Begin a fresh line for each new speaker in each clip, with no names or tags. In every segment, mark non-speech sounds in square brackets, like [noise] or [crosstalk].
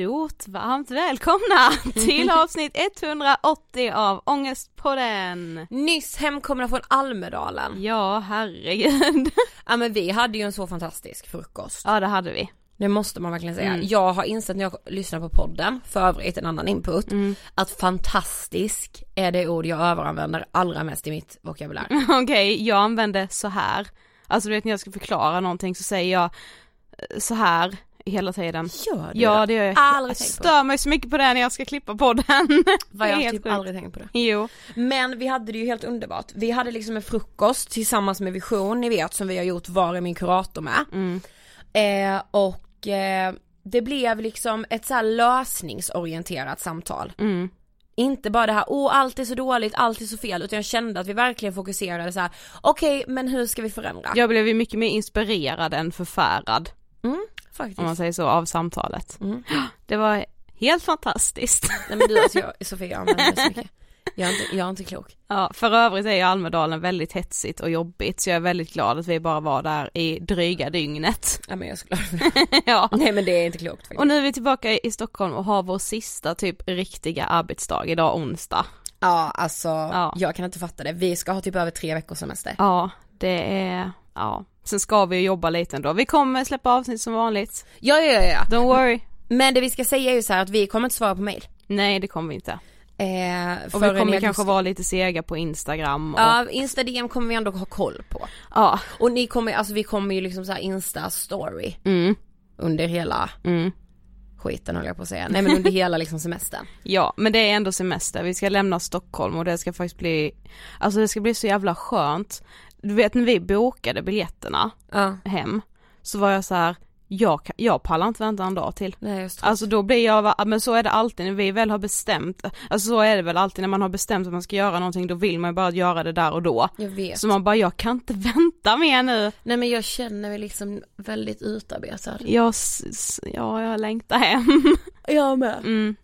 stort varmt välkomna [laughs] till avsnitt 180 av Ångestpodden!
Nyss hemkomna från Almedalen.
Ja, herregud. [laughs]
Ja men vi hade ju en så fantastisk frukost.
Ja det hade vi.
Det måste man verkligen säga.
Mm.
Jag har insett när jag lyssnar på podden, för övrigt en annan input,
Mm.
att fantastisk är det ord jag överanvänder allra mest i mitt vokabulär. [laughs]
Okej, jag använder så här. Alltså du vet när jag ska förklara någonting så säger jag eh, så här hela tiden.
Gör du
Ja det gör jag.
Aldrig
jag stör mig så mycket på det när jag ska klippa podden. [laughs]
Vad jag typ
sjukt.
aldrig tänkt på det.
Jo.
Men vi hade det ju helt underbart. Vi hade liksom en frukost tillsammans med Vision, ni vet som vi har gjort Var är min kurator med.
Mm.
Eh, och eh, det blev liksom ett så lösningsorienterat samtal.
Mm.
Inte bara det här, åh allt är så dåligt, allt är så fel, utan jag kände att vi verkligen fokuserade så här: okej men hur ska vi förändra?
Jag blev ju mycket mer inspirerad än förfärad,
Mm, faktiskt.
om man säger så, av samtalet.
Mm. [gasps]
Det var helt fantastiskt.
Nej men du alltså jag, [laughs] Sofia jag använder det så mycket. Jag är inte, jag är inte klok.
Ja, för övrigt är ju Almedalen väldigt hetsigt och jobbigt så jag är väldigt glad att vi bara var där i dryga dygnet.
Ja men jag är så glad för [laughs] det.
ja.
Nej men det är inte klokt faktiskt.
Och nu är vi tillbaka i Stockholm och har vår sista typ riktiga arbetsdag idag onsdag.
Ja alltså,
Ja.
jag kan inte fatta det. Vi ska ha typ över tre veckors semester.
Ja, det är, ja. Sen ska vi jobba lite ändå. Vi kommer släppa avsnitt som vanligt.
Ja ja ja.
Don't worry.
Men det vi ska säga är ju så här att vi kommer inte svara på mail.
Nej det kommer vi inte.
Eh,
Och vi kommer kanske vara lite sega på Instagram och,
Ja, Insta DM kommer vi ändå ha koll på.
ja.
Och ni kommer, alltså vi kommer ju liksom så Insta story
Mm,
under hela
mm.
skiten höll jag på att säga. Nej men under hela liksom semestern. [laughs]
Ja, men det är ändå semester, vi ska lämna Stockholm och det ska faktiskt bli, alltså det ska bli så jävla skönt. Du vet när vi bokade biljetterna
Ja.
hem, så var jag så här, jag, jag pallar inte vänta en dag till.
Nej just det.
Alltså då blir jag, men så är det alltid när vi väl har bestämt, alltså så är det väl alltid när man har bestämt att man ska göra någonting, då vill man ju bara göra det där och då.
jag vet.
Så man bara, jag kan inte [laughs] vänta mer nu.
Nej men jag känner mig liksom väldigt utarbetad.
Jag, ja jag längtar hem.
Jag med.
Mm.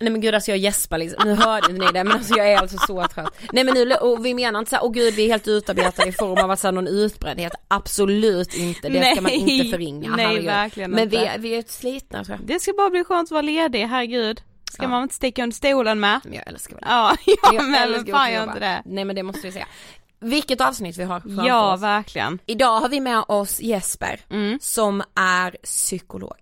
Nej men gud alltså jag gäspar liksom, nu hörde ni det men alltså jag är alltså så trött. Nej men nu, och vi menar inte såhär, åh gud vi är helt utarbetade i form av att säga någon utbrändhet, absolut inte, det ska man
Nej.
inte förringa.
Nej,
herregud.
verkligen
Men vi,
inte.
är- vi är slitna tror jag.
Det ska bara bli skönt att vara ledig, herregud. Ska
Ja.
man inte sticka under stolen med?
Men jag älskar väl det.
Ja, ja
Jag
men vem
också
fan gör inte det?
Nej men det måste vi säga. Vilket avsnitt vi har framför
Ja,
oss.
verkligen.
Idag har vi med oss Jesper
Mm.
som är psykolog.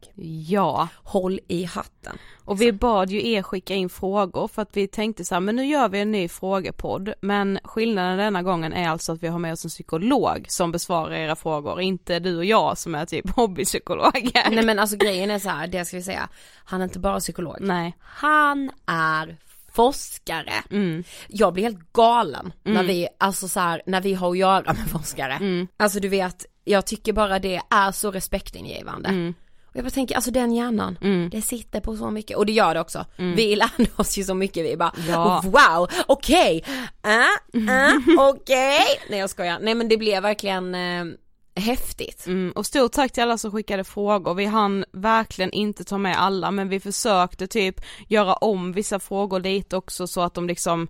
Ja,
Håll i hatten.
och vi bad ju er skicka in frågor för att vi tänkte så här, men nu gör vi en ny frågepodd, men skillnaden denna gången är alltså att vi har med oss en psykolog som besvarar era frågor, inte du och jag som är typ [laughs] hobbypsykologer.
Nej men alltså grejen är så här, det ska vi säga, han är inte bara psykolog.
Nej.
Han är forskare.
Mm.
Jag blir helt galen när vi, alltså så här, när vi har att göra med forskare.
Mm.
Alltså du vet, jag tycker bara det är så respektingivande.
Mm.
Och jag bara tänker, alltså den hjärnan,
Mm.
det sitter på så mycket, och det gör det också. Vi lärde oss ju så mycket, vi bara,
Ja.
wow, okej, äh, äh, [laughs] okej. Nej jag skojar, nej men det blev verkligen eh, häftigt.
Mm, och stort tack till alla som skickade frågor, vi hann verkligen inte ta med alla men vi försökte typ göra om vissa frågor lite också så att de liksom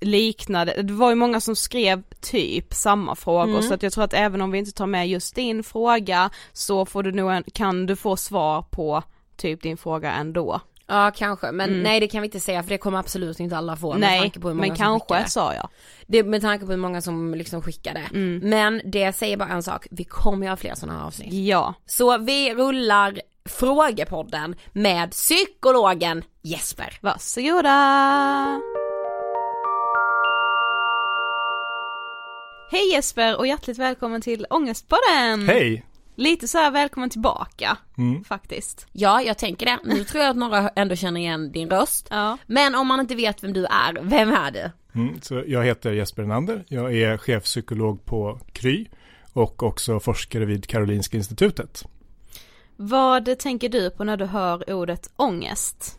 liknade, det var ju många som skrev typ samma frågor
Mm.
så att jag tror att även om vi inte tar med just din fråga så får du nog en, kan du få svar på typ din fråga ändå.
Ja kanske, men nej det kan vi inte säga för det kommer absolut inte alla få med
Nej,
tanke på hur många
men
som skickade.
kanske sa jag.
Det med tanke på hur många som liksom skickade.
Mm.
Men det säger bara en sak, vi kommer göra fler sådana här avsnitt.
Ja,
Så vi rullar frågepodden med psykologen Jesper.
varsågoda! Hej Jesper och hjärtligt välkommen till Ångestpodden!
Hej!
Lite så här välkommen tillbaka
Mm.
faktiskt.
Ja, jag tänker det. Nu tror jag att några ändå känner igen din röst.
Ja.
Men om man inte vet vem du är, vem är du?
Mm, så jag heter Jesper Enander. Jag är chefpsykolog på Kry och också forskare vid Karolinska institutet.
Vad tänker du på när du hör ordet ångest?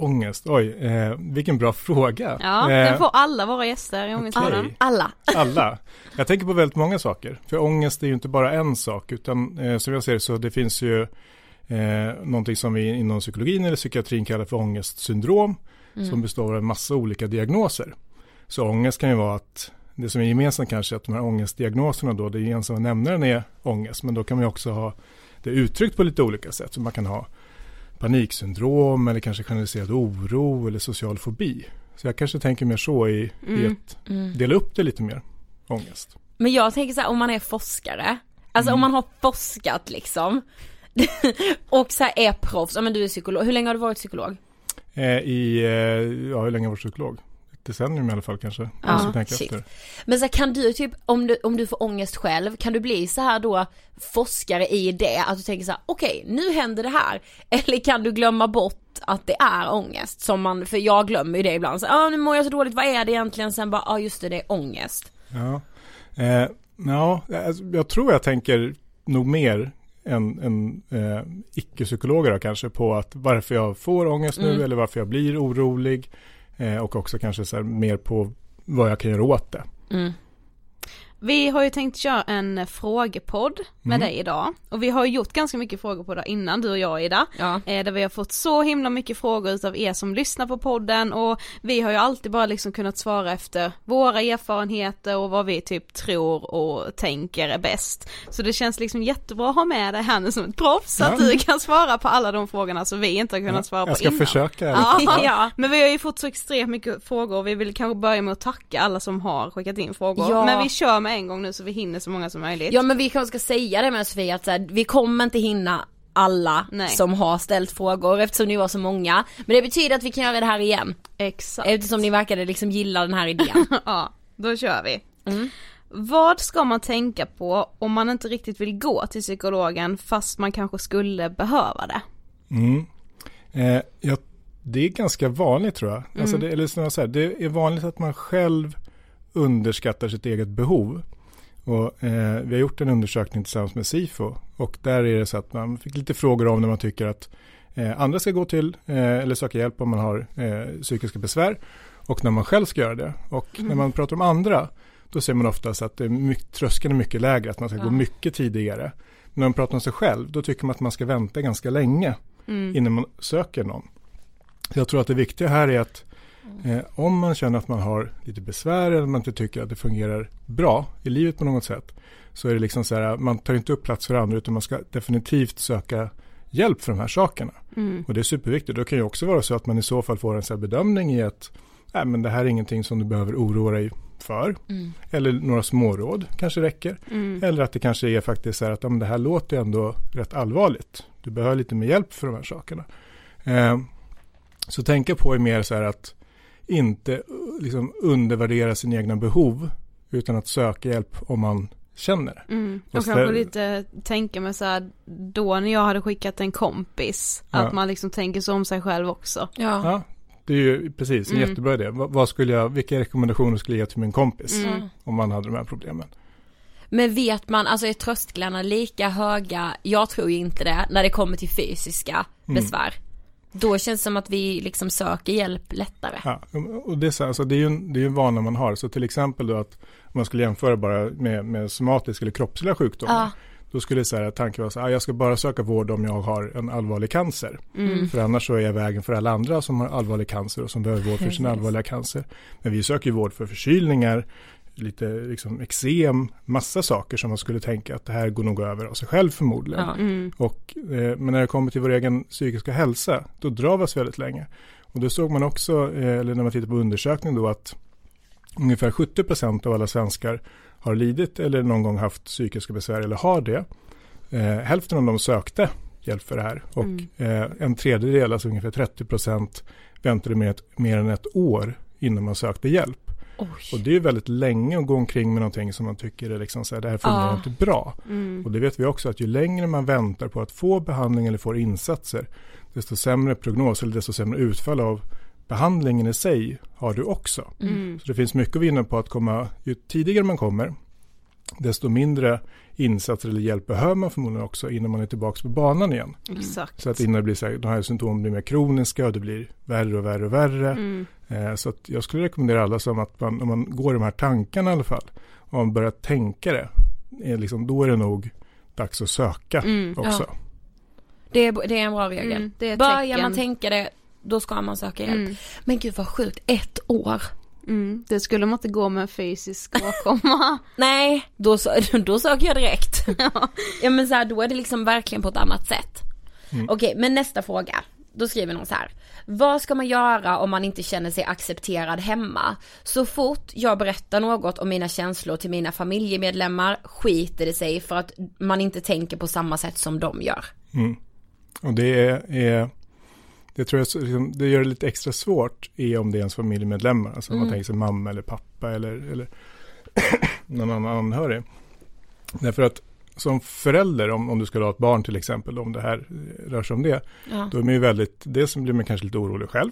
Ångest, oj, eh, vilken bra fråga.
Ja,
eh,
den får alla våra gäster i Ångestpodden.
okej.
Alla.
Alla. Jag tänker på väldigt många saker. För ångest är ju inte bara en sak, utan eh, som jag ser det så det finns ju eh, någonting som vi inom psykologin eller psykiatrin kallar för ångestsyndrom, som består av en massa olika diagnoser. Så ångest kan ju vara att det som är gemensamt kanske är att de här ångestdiagnoserna då, det gemensamma nämnaren är ångest, men då kan man ju också ha det uttryckt på lite olika sätt. Så man kan ha paniksyndrom eller kanske generaliserad oro eller social fobi. Så jag kanske tänker mer så i, i att dela upp det lite mer, ångest.
Men jag tänker så här, om man är forskare, alltså om man har forskat liksom, [laughs] och så här är proffs, ja men du är psykolog, hur länge har du varit psykolog?
Eh, I, eh, ja hur länge har jag varit psykolog? Decennium i alla fall kanske.
Ja,
tänka.
Men så här, kan du typ, om du, om du får ångest själv, kan du bli så här då forskare i det? Att du tänker så här, okej nu händer det här. [laughs] Eller kan du glömma bort att det är ångest? Som man, för jag glömmer ju det ibland. Så, ah, nu mår jag så dåligt, vad är det egentligen? Sen bara, ja ah, just det, det är ångest.
Ja, eh, ja alltså, jag tror jag tänker nog mer än, än eh, icke-psykologer kanske på att varför jag får ångest nu
Mm.
eller varför jag blir orolig Eh, och också kanske så här, mer på vad jag kan göra åt det.
Mm.
Vi har ju tänkt köra en frågepodd med
Mm.
dig idag. Och vi har ju gjort ganska mycket frågepoddar innan, du och jag Ida.
Ja.
Eh, där vi har fått så himla mycket frågor utav er som lyssnar på podden och vi har ju alltid bara liksom kunnat svara efter våra erfarenheter och vad vi typ tror och tänker är bäst. Så det känns liksom jättebra att ha med dig här nu som ett proffs så att
Ja.
du kan svara på alla de frågorna som vi inte har kunnat svara på
jag ska
innan.
försöka.
Ja. [laughs]
Ja.
Men vi har ju fått så extremt mycket frågor och vi vill kanske börja med att tacka alla som har skickat in frågor.
Ja.
Men vi kör med en gång nu så vi hinner så många som möjligt.
Ja men vi kanske ska säga det med Sofia att så här, vi kommer inte hinna alla
Nej.
som har ställt frågor eftersom ni var så många. Men det betyder att vi kan göra det här igen.
Exakt.
Eftersom ni verkade liksom gilla den här idén. [laughs]
ja, då kör vi.
Mm.
Vad ska man tänka på om man inte riktigt vill gå till psykologen fast man kanske skulle behöva det?
Mm. Eh, ja, det är ganska vanligt tror jag. Alltså det, eller snarare så här, det är vanligt att man själv underskattar sitt eget behov. Och, eh, vi har gjort en undersökning tillsammans med SIFO och där är det så att man fick lite frågor om när man tycker att eh, andra ska gå till eh, eller söka hjälp om man har eh, psykiska besvär och när man själv ska göra det. Och när man pratar om andra då ser man oftast att det är mycket, tröskeln är mycket lägre, att man ska gå mycket tidigare. Men när man pratar om sig själv då tycker man att man ska vänta ganska länge innan man söker någon. Så jag tror att det viktiga här är att eh, om man känner att man har lite besvär eller man inte tycker att det fungerar bra i livet på något sätt så är det liksom så här, man tar inte upp plats för andra utan man ska definitivt söka hjälp för de här sakerna. Och det är superviktigt. Det kan ju också vara så att man i så fall får en så bedömning i att nej, men det här är ingenting som du behöver oroa dig för. Eller några småråd kanske räcker. Eller att det kanske är faktiskt så här att ja, men det här låter ändå rätt allvarligt. Du behöver lite mer hjälp för de här sakerna. Eh, så tänka på är mer så här att inte eh, liksom undervärdera sina egna behov utan att söka hjälp om man känner det.
Mm.
Och
Och kanske lite tänka mig så här, då när jag hade skickat en kompis,
Ja.
att man liksom tänker så om sig själv också.
Ja.
Ja, det är ju precis en
Mm.
jättebra idé. Vad, skulle jag, vilka rekommendationer skulle jag ge till min kompis
Mm.
om man hade de här problemen?
Men vet man, alltså är trösklarna lika höga, jag tror ju inte det, när det kommer till fysiska besvär. Då känns det som att vi liksom söker hjälp lättare.
Ja, och det är, så, här, alltså, det är ju en, det är en vana man har. Så till exempel då att om man skulle jämföra bara med, med somatiska eller kroppsliga sjukdomar.
Ja.
Då skulle så här, tanken vara så här, ah, jag ska bara söka vård om jag har en allvarlig cancer. För annars så är jag vägen för alla andra som har allvarlig cancer och som behöver vård för sin allvarliga cancer. Men vi söker ju vård för förkylningar, lite liksom eksem, massa saker som man skulle tänka att det här går nog över av sig själv förmodligen.
Ja.
Mm.
Och, eh, men när det kommer till vår egen psykiska hälsa, då oss väldigt länge. Och då såg man också, eh, eller när man tittar på undersökning då, att ungefär 70% av alla svenskar har lidit eller någon gång haft psykiska besvär eller har det. Eh, hälften av dem sökte hjälp för det här och eh, en tredjedel, alltså ungefär 30% väntade med ett, mer än ett år innan man sökte hjälp.
Oj.
Och det är väldigt länge att gå omkring med någonting som man tycker är liksom så här, det här fungerar
Ja.
inte bra. Och det vet vi också att ju längre man väntar på att få behandling eller får insatser, desto sämre prognos eller desto sämre utfall av behandlingen i sig har du också.
Mm.
Så det finns mycket att vinna på att komma, ju tidigare man kommer, desto mindre insatser eller hjälp behöver man förmodligen också innan man är tillbaka på banan igen.
Exakt.
Så att innan det blir så här, de här symptomen blir mer kroniska och det blir värre och värre och värre.
Mm.
Eh, så att jag skulle rekommendera alla som att man, om man går i de här tankarna i alla fall, om man börjar tänka det, är liksom, då är det nog dags att söka
Mm,
också.
ja. Det är, det är en bra regel.
Mm,
Börjar man tänka det, då ska man söka hjälp.
Mm.
Men gud vad sjukt, ett år.
Mm, det skulle man inte gå med en fysisk åkomma. [laughs]
Nej, då, [laughs] då söker jag direkt. [laughs] ja men så här, då är det liksom verkligen på ett annat sätt. Okej, men nästa fråga. Då skriver någon så här. Vad ska man göra om man inte känner sig accepterad hemma? Så fort jag berättar något om mina känslor till mina familjemedlemmar skiter det sig för att man inte tänker på samma sätt som de gör.
Och det är, är det tror jag liksom, det gör det lite extra svårt är om det är ens familjemedlemmar. Alltså om man tänker sig mamma eller pappa eller, eller [clears throat] någon annan anhörig. Därför att som förälder, om, om du ska ha ett barn till exempel, om det här rör sig om det,
Ja.
då är man ju väldigt, dels blir man kanske lite orolig själv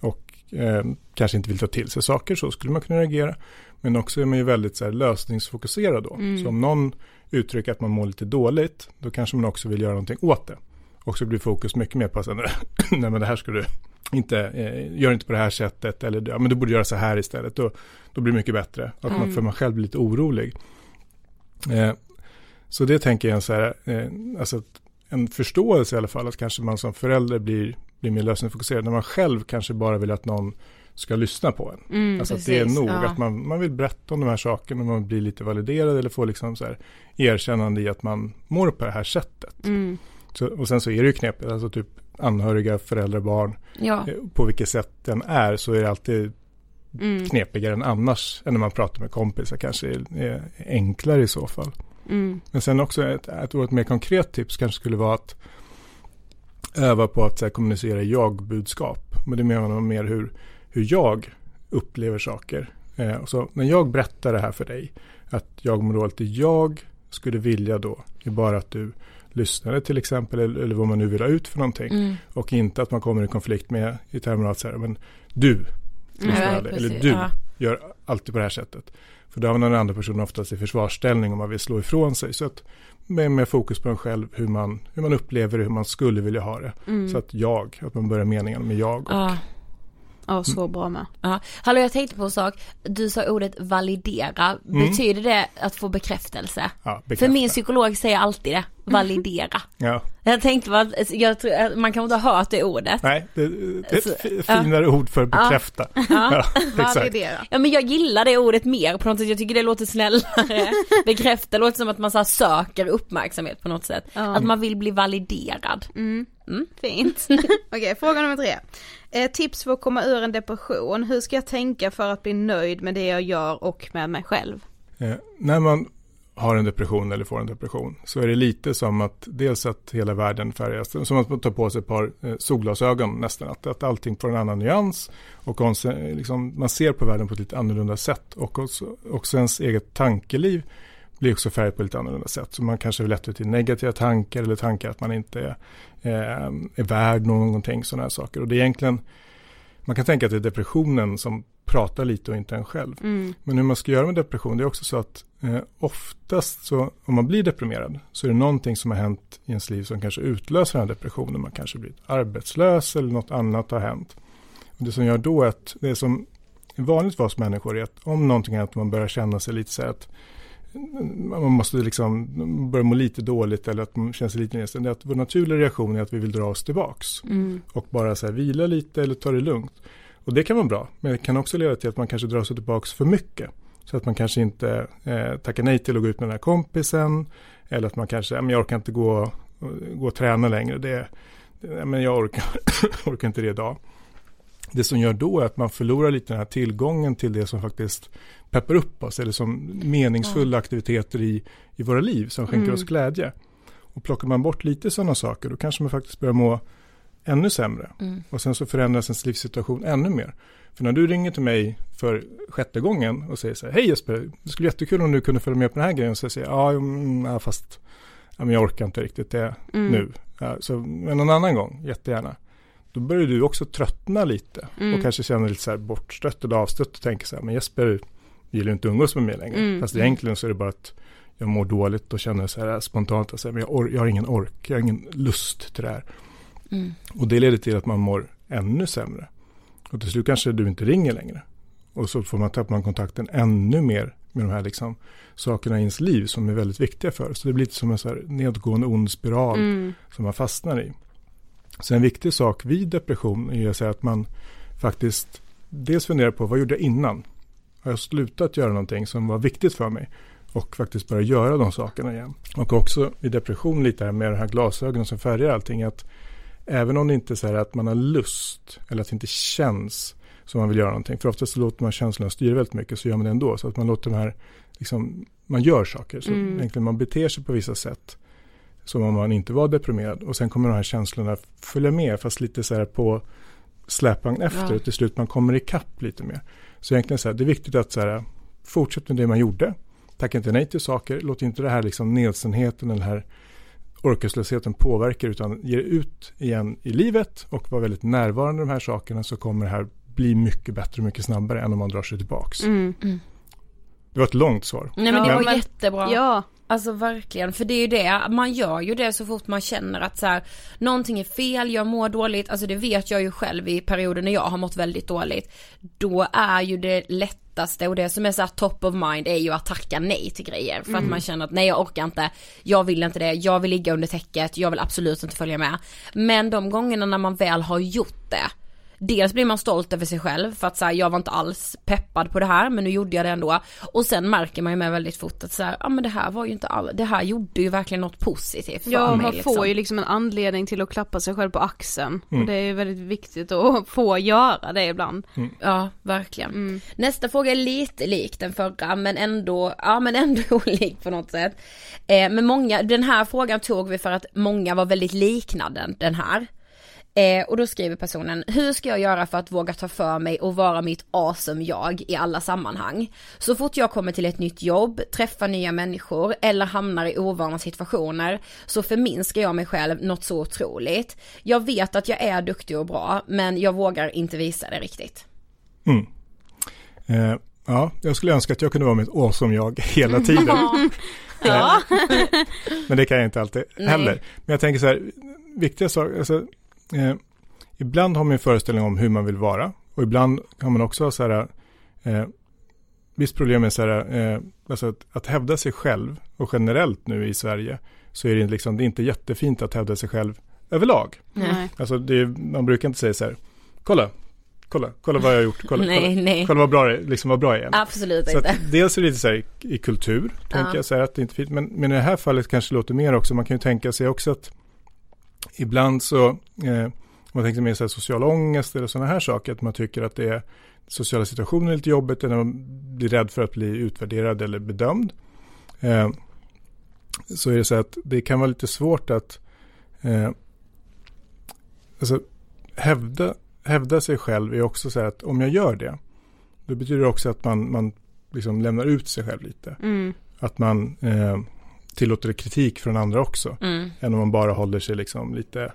och eh, kanske inte vill ta till sig saker, så skulle man kunna reagera. Men också är man ju väldigt så här, lösningsfokuserad då. Så om någon uttrycker att man mår lite dåligt, då kanske man också vill göra någonting åt det. Och så blir fokus mycket mer på att [clears throat] nej men det här ska du inte, eh, gör inte på det här sättet, eller ja, men du borde göra så här istället, då, då blir det mycket bättre. Att man, för man själv blir lite orolig. Eh, så det tänker jag så här, eh, alltså att en förståelse i alla fall, att kanske man som förälder blir, blir mer lösningsfokuserad, när man själv kanske bara vill att någon ska lyssna på en.
Mm,
alltså att det är
precis,
nog,
ja.
att man, man vill berätta om de här sakerna, och man blir lite validerad eller får liksom så här erkännande i att man mår på det här sättet.
Mm.
Så, och sen så är det ju knepigt, alltså typ anhöriga, föräldrar, barn,
Ja,
eh, på vilket sätt den är så är det alltid
Mm.
knepigare än annars, än när man pratar med kompisar kanske är, är enklare i så fall.
Mm.
Men sen också ett, ett, ett mer konkret tips kanske skulle vara att öva på att här, kommunicera jag-budskap. Men det menar man mer hur, hur jag upplever saker. Eh, och så, när jag berättar det här för dig, att jag mår dåligt, jag skulle vilja då är bara att du lyssnade till exempel, eller, eller vad man nu vill ha ut för någonting.
Mm.
Och inte att man kommer i konflikt med i termer av att säga, men du lyssnar
Ja,
aldrig, eller du
Ja.
gör alltid på det här sättet. För då hamnar den andra personen oftast i försvarsställning om man vill slå ifrån sig. Så att med, med fokus på en själv, hur man, hur man upplever det, hur man skulle vilja ha det. Så att jag, att man börjar meningen med jag. Och,
ja.
Ja, så bra med.
Ja. Hallå jag tänkte på en sak, du sa ordet validera, betyder det att få bekräftelse?
ja,
För
bekräfta.
min psykolog säger alltid det, validera. [laughs]
Ja.
Jag tänkte bara, att- jag tror, man kan inte ha hört det ordet.
Nej, det, det är ett fi- finare ord för bekräfta. [laughs] Ja, [laughs] exakt.
Validera.
Ja men jag gillar det ordet mer på något sätt, jag tycker det låter snällare. Bekräfta låter som att man så här söker uppmärksamhet på något sätt.
Ja.
Att man vill bli validerad.
Fint. Okej, fråga nummer tre. Eh, tips för att komma ur en depression. Hur ska jag tänka för att bli nöjd med det jag gör och med mig själv?
Eh, när man har en depression eller får en depression så är det lite som att dels att hela världen färgas, som att man tar på sig ett par eh, solglasögon nästan, att, att allting får en annan nyans och eh, liksom, man ser på världen på ett lite annorlunda sätt och också, också ens eget tankeliv blir också färgat på lite annorlunda sätt. Så man kanske är lättare till negativa tankar eller tankar att man inte är, eh, är värd någonting, sådana här saker. Och det är egentligen, man kan tänka att det är depressionen som pratar lite och inte en själv. Men hur man ska göra med depression, det är också så att eh, oftast så, om man blir deprimerad, så är det någonting som har hänt i ens liv som kanske utlöser den här depressionen. Man kanske blir arbetslös eller något annat har hänt. Och det som gör då är att det som är vanligt för oss människor är att om någonting hänt och man börjar känna sig lite så här att man måste liksom börja må lite dåligt eller att man känner sig lite nedstämd. Att vår naturliga reaktion är att vi vill dra oss tillbaks. Och bara så här vila lite eller ta det lugnt. Och det kan vara bra, men det kan också leda till att man kanske drar sig tillbaks för mycket. Så att man kanske inte eh, tackar nej till att gå ut med den här kompisen. Eller att man kanske, jag orkar inte gå, gå och träna längre. Det, det, men jag orkar, [laughs] orkar inte det idag. Det som gör då är att man förlorar lite den här tillgången till det som faktiskt peppar upp oss. Eller som meningsfulla aktiviteter i, i våra liv som skänker oss glädje. Och plockar man bort lite sådana saker då kanske man faktiskt börjar må ännu sämre.
Mm.
Och sen så förändras ens livssituation ännu mer. För när du ringer till mig för sjätte gången och säger så här, hej Jesper, det skulle vara jättekul om du kunde följa med på den här grejen. Så jag säger, ja, mm, ja fast ja, men jag orkar inte riktigt det
Mm.
nu. Ja, så, men någon annan gång, jättegärna. Då börjar du också tröttna lite
Mm.
och kanske känna dig lite så här bortstött eller avstött och tänker så här, men Jesper vill ju inte umgås med mig längre.
Mm.
Fast egentligen så är det bara att jag mår dåligt och känner så här spontant att jag, or- jag har ingen ork, jag har ingen lust till det här.
Mm.
Och det leder till att man mår ännu sämre. Och till slut kanske du inte ringer längre. Och så får man tappa kontakten ännu mer med de här liksom sakerna i ens liv som är väldigt viktiga för oss. Så det blir lite som en så nedgående ond spiral
Mm.
som man fastnar i. Så en viktig sak vid depression är att säga att man faktiskt dels funderar på vad gjorde jag innan? Har jag slutat göra någonting som var viktigt för mig? Och faktiskt börja göra de sakerna igen. Och också i depression lite här med de här glasögonen som färgar allting. Att även om det inte är så här att man har lust eller att det inte känns som man vill göra någonting. För oftast så låter man känslorna styra väldigt mycket så gör man det ändå. Så att man låter de här, liksom, man gör saker. Så
Mm.
egentligen man beter sig på vissa sätt. Som om man inte var deprimerad. Och sen kommer de här känslorna följa med fast lite så här på släpvagn efter.
Ja.
Och till slut man kommer ikapp lite mer. Så egentligen så här, det är viktigt att så här, fortsätta med det man gjorde. Tacka inte nej till saker. Låt inte det här liksom nedsenheten, den här orkeslösheten påverka utan ge det ut igen i livet och vara väldigt närvarande i de här sakerna så kommer det här bli mycket bättre och mycket snabbare än om man drar sig tillbaks.
Mm.
Det var ett långt svar.
Nej men det
Ja,
var
men-
jättebra.
Ja,
Alltså verkligen, för det är ju det, man gör ju det så fort man känner att så här, någonting är fel, jag mår dåligt, alltså det vet jag ju själv i perioder när jag har mått väldigt dåligt. Då är ju det lättaste och det som är så här top of mind är ju att tacka nej till grejer. För att man känner att nej jag orkar inte, jag vill inte det, jag vill ligga under täcket, jag vill absolut inte följa med. Men de gångerna när man väl har gjort det, Dels blir man stolt över sig själv för att så här, jag var inte alls peppad på det här men nu gjorde jag det ändå. Och sen märker man ju med väldigt fort att så här, ja men det här var ju inte all, det här gjorde ju verkligen något positivt för
ja
mig
man
liksom.
får ju liksom en anledning till att klappa sig själv på axeln.
Mm.
Och det är ju väldigt viktigt att [laughs] få göra det ibland.
Ja, verkligen.
Mm.
Nästa fråga är lite lik den förra men ändå, ja men ändå [laughs] olik på något sätt. Eh, men många, den här frågan tog vi för att många var väldigt liknande den här. Eh, och då skriver personen, hur ska jag göra för att våga ta för mig och vara mitt awesome jag i alla sammanhang? Så fort jag kommer till ett nytt jobb, träffar nya människor eller hamnar i ovana situationer så förminskar jag mig själv något så otroligt. Jag vet att jag är duktig och bra men jag vågar inte visa det riktigt.
Mm. Eh, ja, jag skulle önska att jag kunde vara mitt awesome jag [laughs] hela tiden.
Ja.
Men det kan jag inte alltid
Nej.
heller. Men jag tänker så här, viktiga saker, alltså, eh, ibland har man en föreställning om hur man vill vara. Och ibland kan man också ha så här, eh, visst problem med så här, eh, alltså att, att hävda sig själv och generellt nu i Sverige så är det, liksom, det är inte jättefint att hävda sig själv överlag.
Nej.
Alltså det är, man brukar inte säga så här, kolla, kolla, kolla vad jag har gjort, kolla,
Nej,
kolla,
nej.
kolla vad bra det är, liksom vad bra jag är.
Absolut
Så
inte.
att dels är det lite så här i, i kultur, tänker
Ja.
jag, så här att det inte är fint. Men, men i det här fallet kanske det låter mer också. Man kan ju tänka sig också att ibland så, eh, man tänker mer så här social ångest eller sådana här saker, att man tycker att det är sociala situationer är lite jobbigt eller man blir rädd för att bli utvärderad eller bedömd. Eh, så är det så att det kan vara lite svårt att eh, alltså, hävda, hävda sig själv är också så här att om jag gör det, då betyder det också att man, man liksom lämnar ut sig själv lite.
Mm.
Att man eh, tillåter kritik från andra också.
Mm.
Än om man bara håller sig liksom lite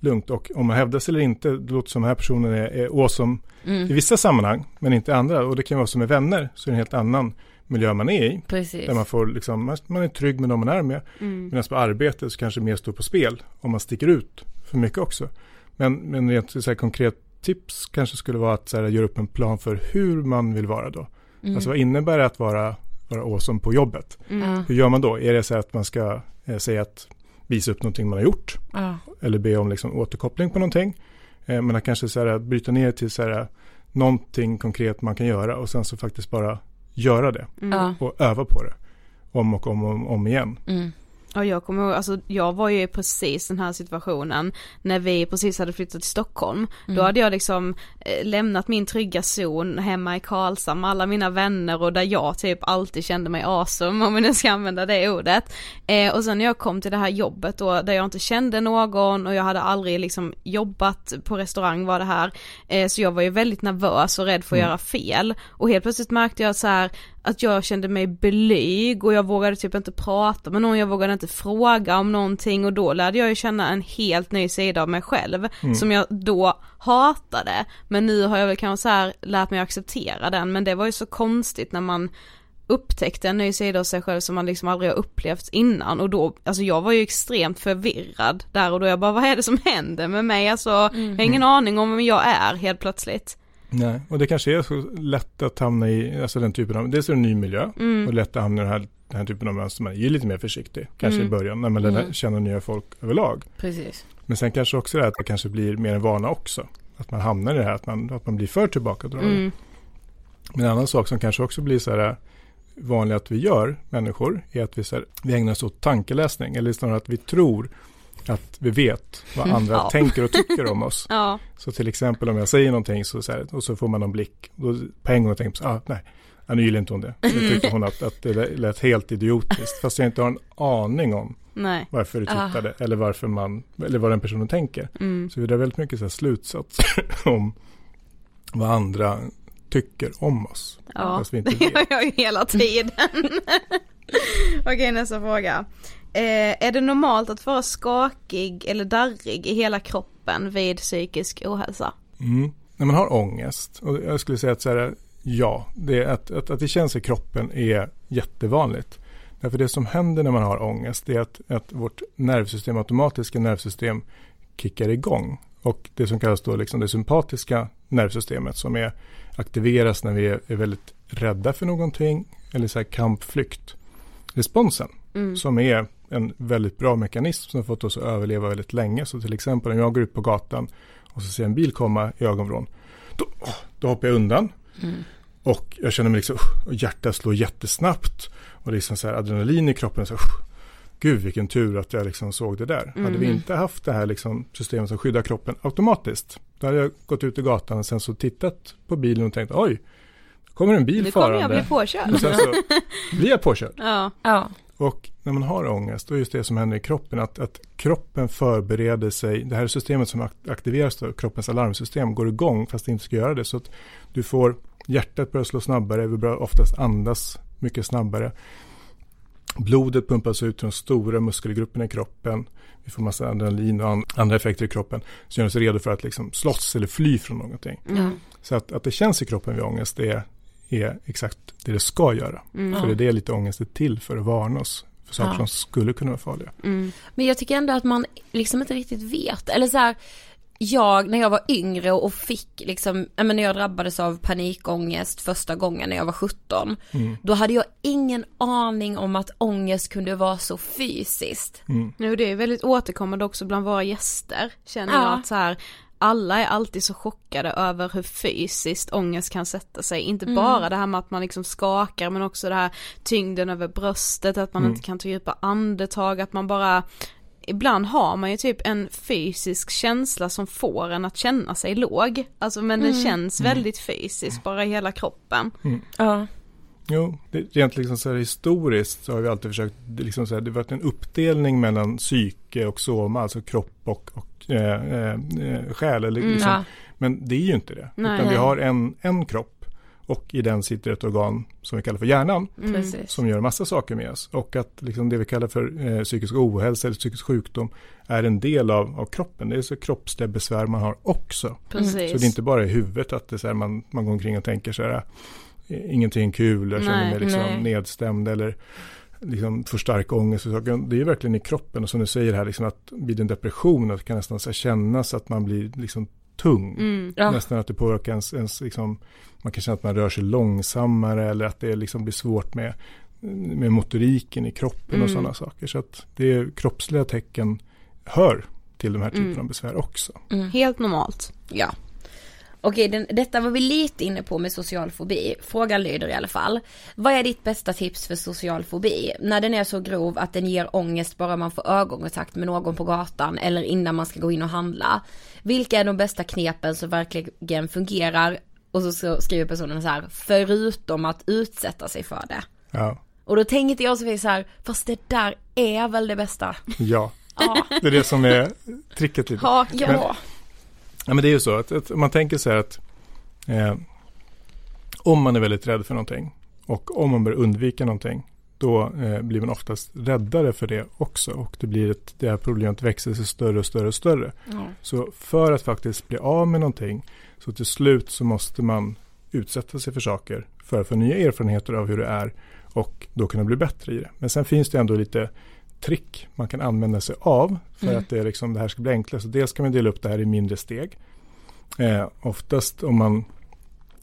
lugnt. Och om man hävdar sig eller inte, det låter som den här personen är, är awesome i
Mm.
vissa sammanhang, men inte i andra. Och det kan vara som med vänner, så är det en helt annan miljö man är i.
Precis.
Där man, får liksom, man är trygg med de man är med.
Mm.
Medan på arbetet så kanske mer står på spel om man sticker ut för mycket också. Men, men rent så här, konkret tips kanske skulle vara att så här, göra upp en plan för hur man vill vara då.
Mm.
Alltså vad innebär det att vara, vara awesome på jobbet?
Ja.
Hur gör man då? Är det så att man ska eh, säga att visa upp någonting man har gjort?
Ja.
Eller be om liksom, återkoppling på någonting? Eh, men att kanske så här, bryta ner till så här, någonting konkret man kan göra och sen så faktiskt bara göra det
Ja.
och öva på det om och om och om, om igen.
Ja jag kommer ihåg, alltså jag var ju i precis den här situationen när vi precis hade flyttat till Stockholm. Mm. Då hade jag liksom eh, lämnat min trygga zon hemma i Karlshamn med alla mina vänner och där jag typ alltid kände mig awesome om vi nu ska använda det ordet. Eh, och sen när jag kom till det här jobbet då där jag inte kände någon och jag hade aldrig liksom jobbat på restaurang var det här. Eh, så jag var ju väldigt nervös och rädd för att mm. göra fel. Och helt plötsligt märkte jag så här att jag kände mig blyg och jag vågade typ inte prata med någon, jag vågade inte fråga om någonting och då lärde jag ju känna en helt ny sida av mig själv mm. som jag då hatade. Men nu har jag väl kanske så här lärt mig acceptera den men det var ju så konstigt när man upptäckte en ny sida av sig själv som man liksom aldrig har upplevt innan och då, alltså jag var ju extremt förvirrad där och då jag bara vad är det som händer med mig alltså, mm. jag har ingen aning om vem jag är helt plötsligt.
Nej, och det kanske är så lätt att hamna i, alltså den typen av, dels är det en ny miljö mm. och lätt att hamna i den här, den här typen av mönster. Man är ju lite mer försiktig, kanske mm. i början, när man mm. känner nya folk överlag.
Precis.
Men sen kanske också det att det kanske blir mer en vana också. Att man hamnar i det här, att man, att man blir för tillbakadragen. Mm. Men en annan sak som kanske också blir så här vanligt att vi gör, människor, är att vi, så här, vi ägnar oss åt tankeläsning. Eller snarare att vi tror att vi vet vad mm. andra ja. tänker och tycker om oss. [laughs]
ja.
Så till exempel om jag säger någonting så, så här, och så får man en blick. Då på en gång tänker man, ah, nej, ja, nu gillar inte hon det. Nu tycker hon att, att det lät helt idiotiskt. Fast jag inte har en aning om
nej.
varför du tittade. Ah. Eller varför man, eller vad den personen tänker. Mm. Så vi drar väldigt mycket så här slutsatser [laughs] om vad andra tycker om oss.
Ja, det gör [laughs] jag ju hela tiden. Okej, nästa fråga. Eh, är det normalt att vara skakig eller darrig i hela kroppen vid psykisk ohälsa?
Mm. När man har ångest, och jag skulle säga att så här, ja, det att, att, att det känns i kroppen är jättevanligt. Därför det som händer när man har ångest är att, att vårt nervsystem, automatiska nervsystem kickar igång. Och det som kallas då liksom det sympatiska nervsystemet som är, aktiveras när vi är, är väldigt rädda för någonting eller så här kampflykt. Responsen mm. som är en väldigt bra mekanism som har fått oss att överleva väldigt länge. Så till exempel om jag går ut på gatan och så ser en bil komma i ögonvrån. Då, då hoppar jag undan. Mm. Och jag känner mig liksom, och hjärtat slår jättesnabbt. Och liksom så här adrenalin i kroppen. Så, Gud vilken tur att jag liksom såg det där. Mm. Hade vi inte haft det här liksom systemet som skyddar kroppen automatiskt. Då hade jag gått ut i gatan och sen så tittat på bilen och tänkt oj. Kommer en bil farande. Nu kommer
jag bli påkörd.
Och sen så blir jag påkörd. [laughs]
Ja. ja.
Och när man har ångest, då är just det som händer i kroppen, att, att kroppen förbereder sig, det här systemet som aktiveras då, kroppens alarmsystem, går igång fast det inte ska göra det. Så att du får, hjärtat börjar slå snabbare, vi börjar oftast andas mycket snabbare. Blodet pumpas ut till de stora muskelgrupperna i kroppen. Vi får massa adrenalin och andra effekter i kroppen. Så gör oss redo för att liksom slåss eller fly från någonting. Mm. Så att, att det känns i kroppen vid ångest, det är är exakt det det ska göra. Mm. För det är det lite ångest är till för att varna oss för saker ja. som skulle kunna vara farliga.
Mm. Men jag tycker ändå att man liksom inte riktigt vet, eller så här, jag, när jag var yngre och fick liksom, men när jag drabbades av panikångest första gången när jag var 17, mm. då hade jag ingen aning om att ångest kunde vara så fysiskt.
Mm. Nu det är väldigt återkommande också bland våra gäster, känner ja. jag att så här, alla är alltid så chockade över hur fysiskt ångest kan sätta sig. Inte mm. bara det här med att man liksom skakar men också det här tyngden över bröstet, att man mm. inte kan ta djupa andetag, att man bara Ibland har man ju typ en fysisk känsla som får en att känna sig låg. Alltså men den mm. känns mm. väldigt fysiskt bara i hela kroppen.
Mm. Ja. Jo, det, rent liksom så här historiskt så har vi alltid försökt, liksom så här, det har varit en uppdelning mellan psyke och soma, alltså kropp och, och eh, eh, själ. Eller mm, liksom. ja. Men det är ju inte det. Nej, utan nej. vi har en, en kropp och i den sitter ett organ som vi kallar för hjärnan. Mm. Som gör massa saker med oss. Och att liksom det vi kallar för eh, psykisk ohälsa eller psykisk sjukdom är en del av, av kroppen. Det är så kroppsliga besvär man har också.
Precis.
Så det är inte bara i huvudet att det så här, man, man går omkring och tänker så här, eh, ingenting kul, jag känner mig liksom nedstämd eller liksom för stark ångest. Och saker. Det är verkligen i kroppen och som du säger här, liksom att vid en depression att det kan nästan så kännas att man blir liksom tung. Mm, ja. Nästan att det påverkar ens, ens liksom, man kan känna att man rör sig långsammare eller att det liksom blir svårt med, med motoriken i kroppen mm. och sådana saker. Så att det är kroppsliga tecken hör till de här typerna mm. av besvär också.
Mm. Helt normalt.
Ja. Okej, den, detta var vi lite inne på med social fobi. Frågan lyder i alla fall. Vad är ditt bästa tips för social fobi? När den är så grov att den ger ångest bara man får ögonkontakt med någon på gatan eller innan man ska gå in och handla. Vilka är de bästa knepen som verkligen fungerar? Och så skriver personen så här, förutom att utsätta sig för det.
Ja.
Och då tänkte jag så här, fast det där är väl det bästa.
Ja,
Ja,
det är det som är tricket lite.
ja. ja.
Men- Ja, men det är ju så att, att man tänker så här att eh, om man är väldigt rädd för någonting och om man bör undvika någonting då eh, blir man oftast räddare för det också och det blir ett, det här problemet växer sig större och större och större.
Ja.
Så för att faktiskt bli av med någonting så till slut så måste man utsätta sig för saker för att få nya erfarenheter av hur det är och då kunna bli bättre i det. Men sen finns det ändå lite trick man kan använda sig av för
Mm.
att det, är liksom, det här ska bli enklare. Så dels kan man dela upp det här i mindre steg. Eh, oftast om man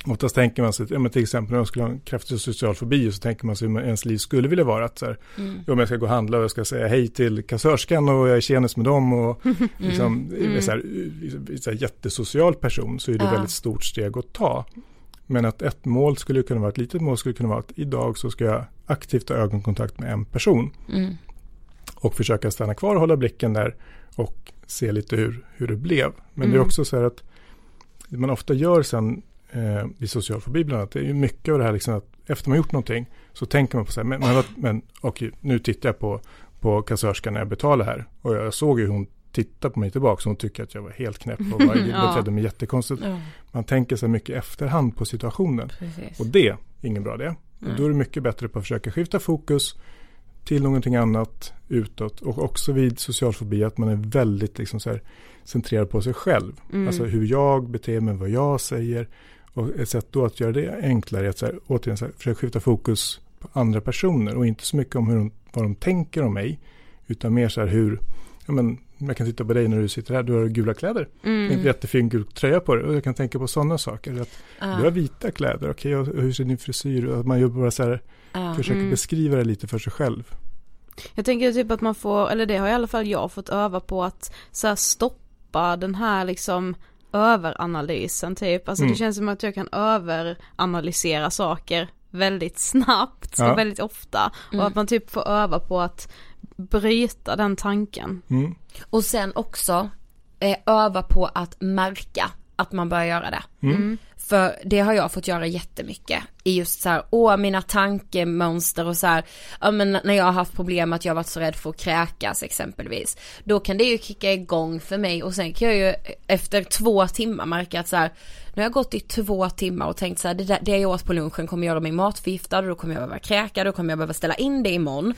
Oftast tänker man sig, ja, men till exempel när man skulle ha en kraftig social fobi så tänker man sig hur ens liv skulle vilja vara. Att så här,
Mm.
om jag ska gå och handla och jag ska säga hej till kassörskan och jag är tjenis med dem och [laughs] liksom,
Mm.
så här, så här, jättesocial person så är det
Ja.
väldigt stort steg att ta. Men att ett mål skulle kunna vara, ett litet mål skulle kunna vara att idag så ska jag aktivt ha ögonkontakt med en person
Mm.
Och försöka stanna kvar och hålla blicken där och se lite hur, hur det blev. Men det är
Mm.
också så här att det man ofta gör sen eh, vid social fobi bland annat, det är ju mycket av det här liksom att efter man gjort någonting så tänker man på så här, men, men, men okej, nu tittar jag på, på kassörskan när jag betalar här och jag såg ju hon tittar på mig tillbaka så hon tycker att jag var helt knäpp och var, [laughs]
Ja.
betedde mig jättekonstigt.
Ja,
Man tänker så mycket efterhand på situationen.
precis.
Och det är ingen bra idé. Och då är det mycket bättre på att försöka skifta fokus till någonting annat utåt. Och också vid social fobi att man är väldigt liksom så här, centrerad på sig själv. Alltså hur jag beter mig, vad jag säger. Och ett sätt då att göra det enklare är att så här, återigen så här, försöka skifta fokus på andra personer. Och inte så mycket om hur de, vad de tänker om mig. Utan mer så här hur, ja men jag kan titta på dig när du sitter här, du har gula kläder. En jättefin gul tröja på dig. Och jag kan tänka på sådana saker. Att
Ja,
du har vita kläder, okej, och hur ser din frisyr ut? Man gör bara så här,
ja.
försöker beskriva det lite för sig själv.
Jag tänker typ att man får, eller det har i alla fall jag fått öva på att så stoppa den här liksom överanalysen typ. Alltså
Mm.
det känns som att jag kan överanalysera saker väldigt snabbt
Ja.
och väldigt ofta.
Mm.
Och att man typ får öva på att bryta den tanken.
Mm.
Och sen också eh, öva på att märka att man börjar göra det.
Mm.
För det har jag fått göra jättemycket. I just så här, åh mina tankemönster och så här, ja men när jag har haft problem att jag har varit så rädd för att kräkas exempelvis. Då kan det ju kicka igång för mig och sen kan jag ju efter två timmar märka att så här, nu har jag gått i två timmar och tänkt så här, det, där, det jag åt på lunchen kommer göra mig matförgiftad och då kommer jag behöva kräka, då kommer jag behöva ställa in det imorgon.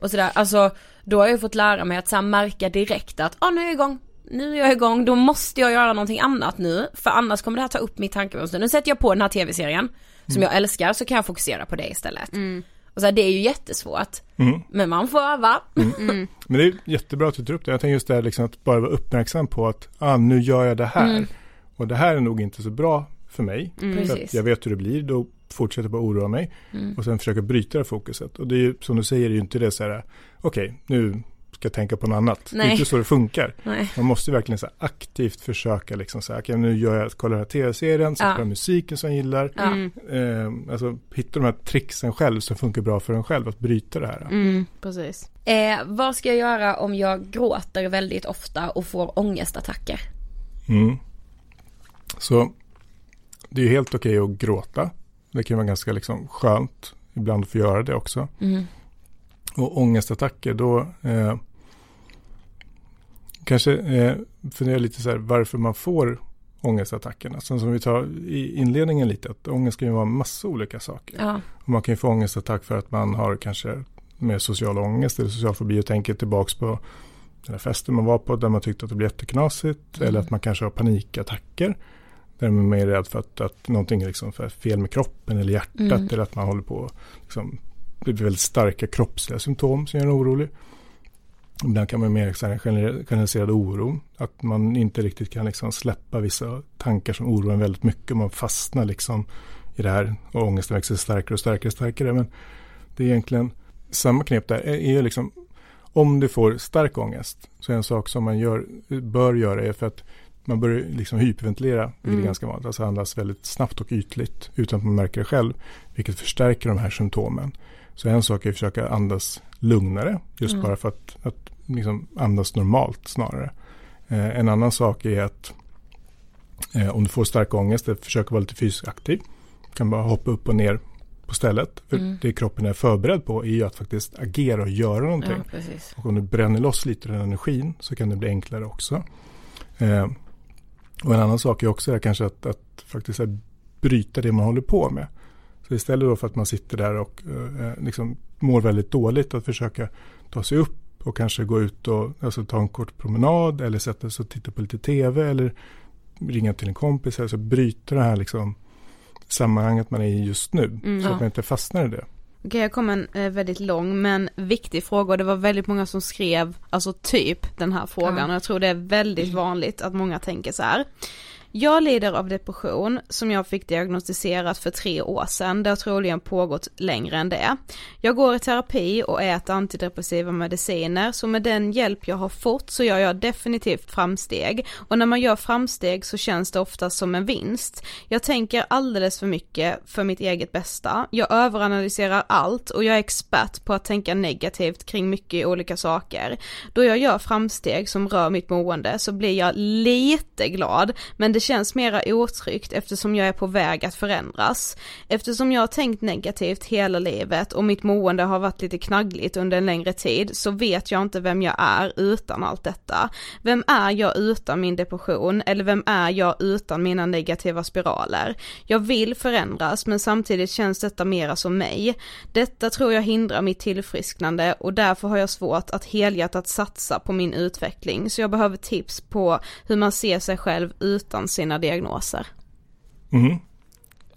Och sådär, alltså då har jag ju fått lära mig att så här, märka direkt att, ja nu är jag igång, nu är jag igång, då måste jag göra någonting annat nu, för annars kommer det här ta upp mitt tankemönster. Nu sätter jag på den här tv-serien, som jag älskar, så kan jag fokusera på det istället. Och så här, det är ju jättesvårt,
Mm.
men man får öva. [laughs]
Men det är jättebra att du tar upp det. Jag tänker just det här liksom att bara vara uppmärksam på att ah, nu gör jag det här.
Mm.
Och det här är nog inte så bra för mig. För jag vet hur det blir, då fortsätter jag bara oroa mig.
Mm.
Och sen försöka bryta det fokuset. Och det är ju som du säger, det är ju inte det så här, okej, nu ska tänka på något annat. Det är
Nej.
inte så det funkar.
Nej.
Man måste verkligen så aktivt försöka liksom så här, nu gör jag, kollar den här tv-serien, sätter
Ja.
på musiken som jag gillar.
Ja.
Eh, alltså hitta de här tricksen själv som funkar bra för en själv, att bryta det här.
Mm, precis.
Eh, vad ska jag göra om jag gråter väldigt ofta och får ångestattacker?
Mm. Så det är ju helt okej att gråta. Det kan vara ganska liksom skönt ibland att få göra det också.
Mm.
Och ångestattacker då eh, kanske eh, fundera lite så här varför man får ångestattackerna. Sen som vi tar i inledningen lite att ångest kan ju vara massa olika saker.
Ja.
Man kan ju få ångestattack för att man har kanske mer social ångest eller social fobi och tänker tillbaks på den här festen man var på där man tyckte att det blev jätteknasigt.
Mm.
Eller att man kanske har panikattacker. Där man är rädd för att, att någonting är liksom för fel med kroppen eller hjärtat.
Mm.
Eller att man håller på liksom, det blir väldigt starka kroppsliga symptom som gör en orolig. Ibland kan man mer gener- generaliserad oro. Att man inte riktigt kan liksom släppa vissa tankar som oroar en väldigt mycket. Man fastnar liksom i det här och ångesten växer starkare och starkare och starkare. Men det är egentligen samma knep där. Är är liksom, om du får stark ångest så är en sak som man gör, bör göra är för att man börjar liksom hyperventilera, vilket
Mm.
är ganska vanligt. Alltså andas väldigt snabbt och ytligt utan att man märker det själv. Vilket förstärker de här symptomen. Så en sak är att försöka andas lugnare. Just
Mm.
bara för att, att liksom andas normalt snarare. Eh, en annan sak är att eh, om du får stark ångest, att försöka vara lite fysiskt aktiv. Du kan bara hoppa upp och ner på stället. För
Mm.
det kroppen är förberedd på är ju att faktiskt agera och göra någonting.
Ja.
Och om du bränner loss lite av den energin så kan det bli enklare också. Eh, och en annan sak är också kanske att, att faktiskt bryta det man håller på med. Så istället då för att man sitter där och eh, liksom mår väldigt dåligt att försöka ta sig upp och kanske gå ut och alltså, ta en kort promenad eller sätta sig och titta på lite tv eller ringa till en kompis. Alltså bryta det här liksom sammanhanget man är i just nu.
Mm.
så
Ja.
att man inte fastnar i det.
Okej, jag kom en eh, väldigt lång men viktig fråga och det var väldigt många som skrev, alltså typ den här frågan
Ja.
och jag tror det är väldigt vanligt att många tänker så här. Jag lider av depression som jag fick diagnostiserat för tre år sedan. Det har troligen pågått längre än det. Jag går i terapi och äter antidepressiva mediciner så med den hjälp jag har fått så gör jag definitivt framsteg. Och när man gör framsteg så känns det ofta som en vinst. Jag tänker alldeles för mycket för mitt eget bästa. Jag överanalyserar allt och jag är expert på att tänka negativt kring mycket olika saker. Då jag gör framsteg som rör mitt mående så blir jag lite glad men det känns mera otryggt eftersom jag är på väg att förändras. Eftersom jag har tänkt negativt hela livet och mitt mående har varit lite knaggligt under en längre tid så vet jag inte vem jag är utan allt detta. Vem är jag utan min depression eller vem är jag utan mina negativa spiraler? Jag vill förändras men samtidigt känns detta mera som mig. Detta tror jag hindrar mitt tillfrisknande och därför har jag svårt att helhjärtat satsa på min utveckling så jag behöver tips på hur man ser sig själv utan sina diagnoser.
Mhm.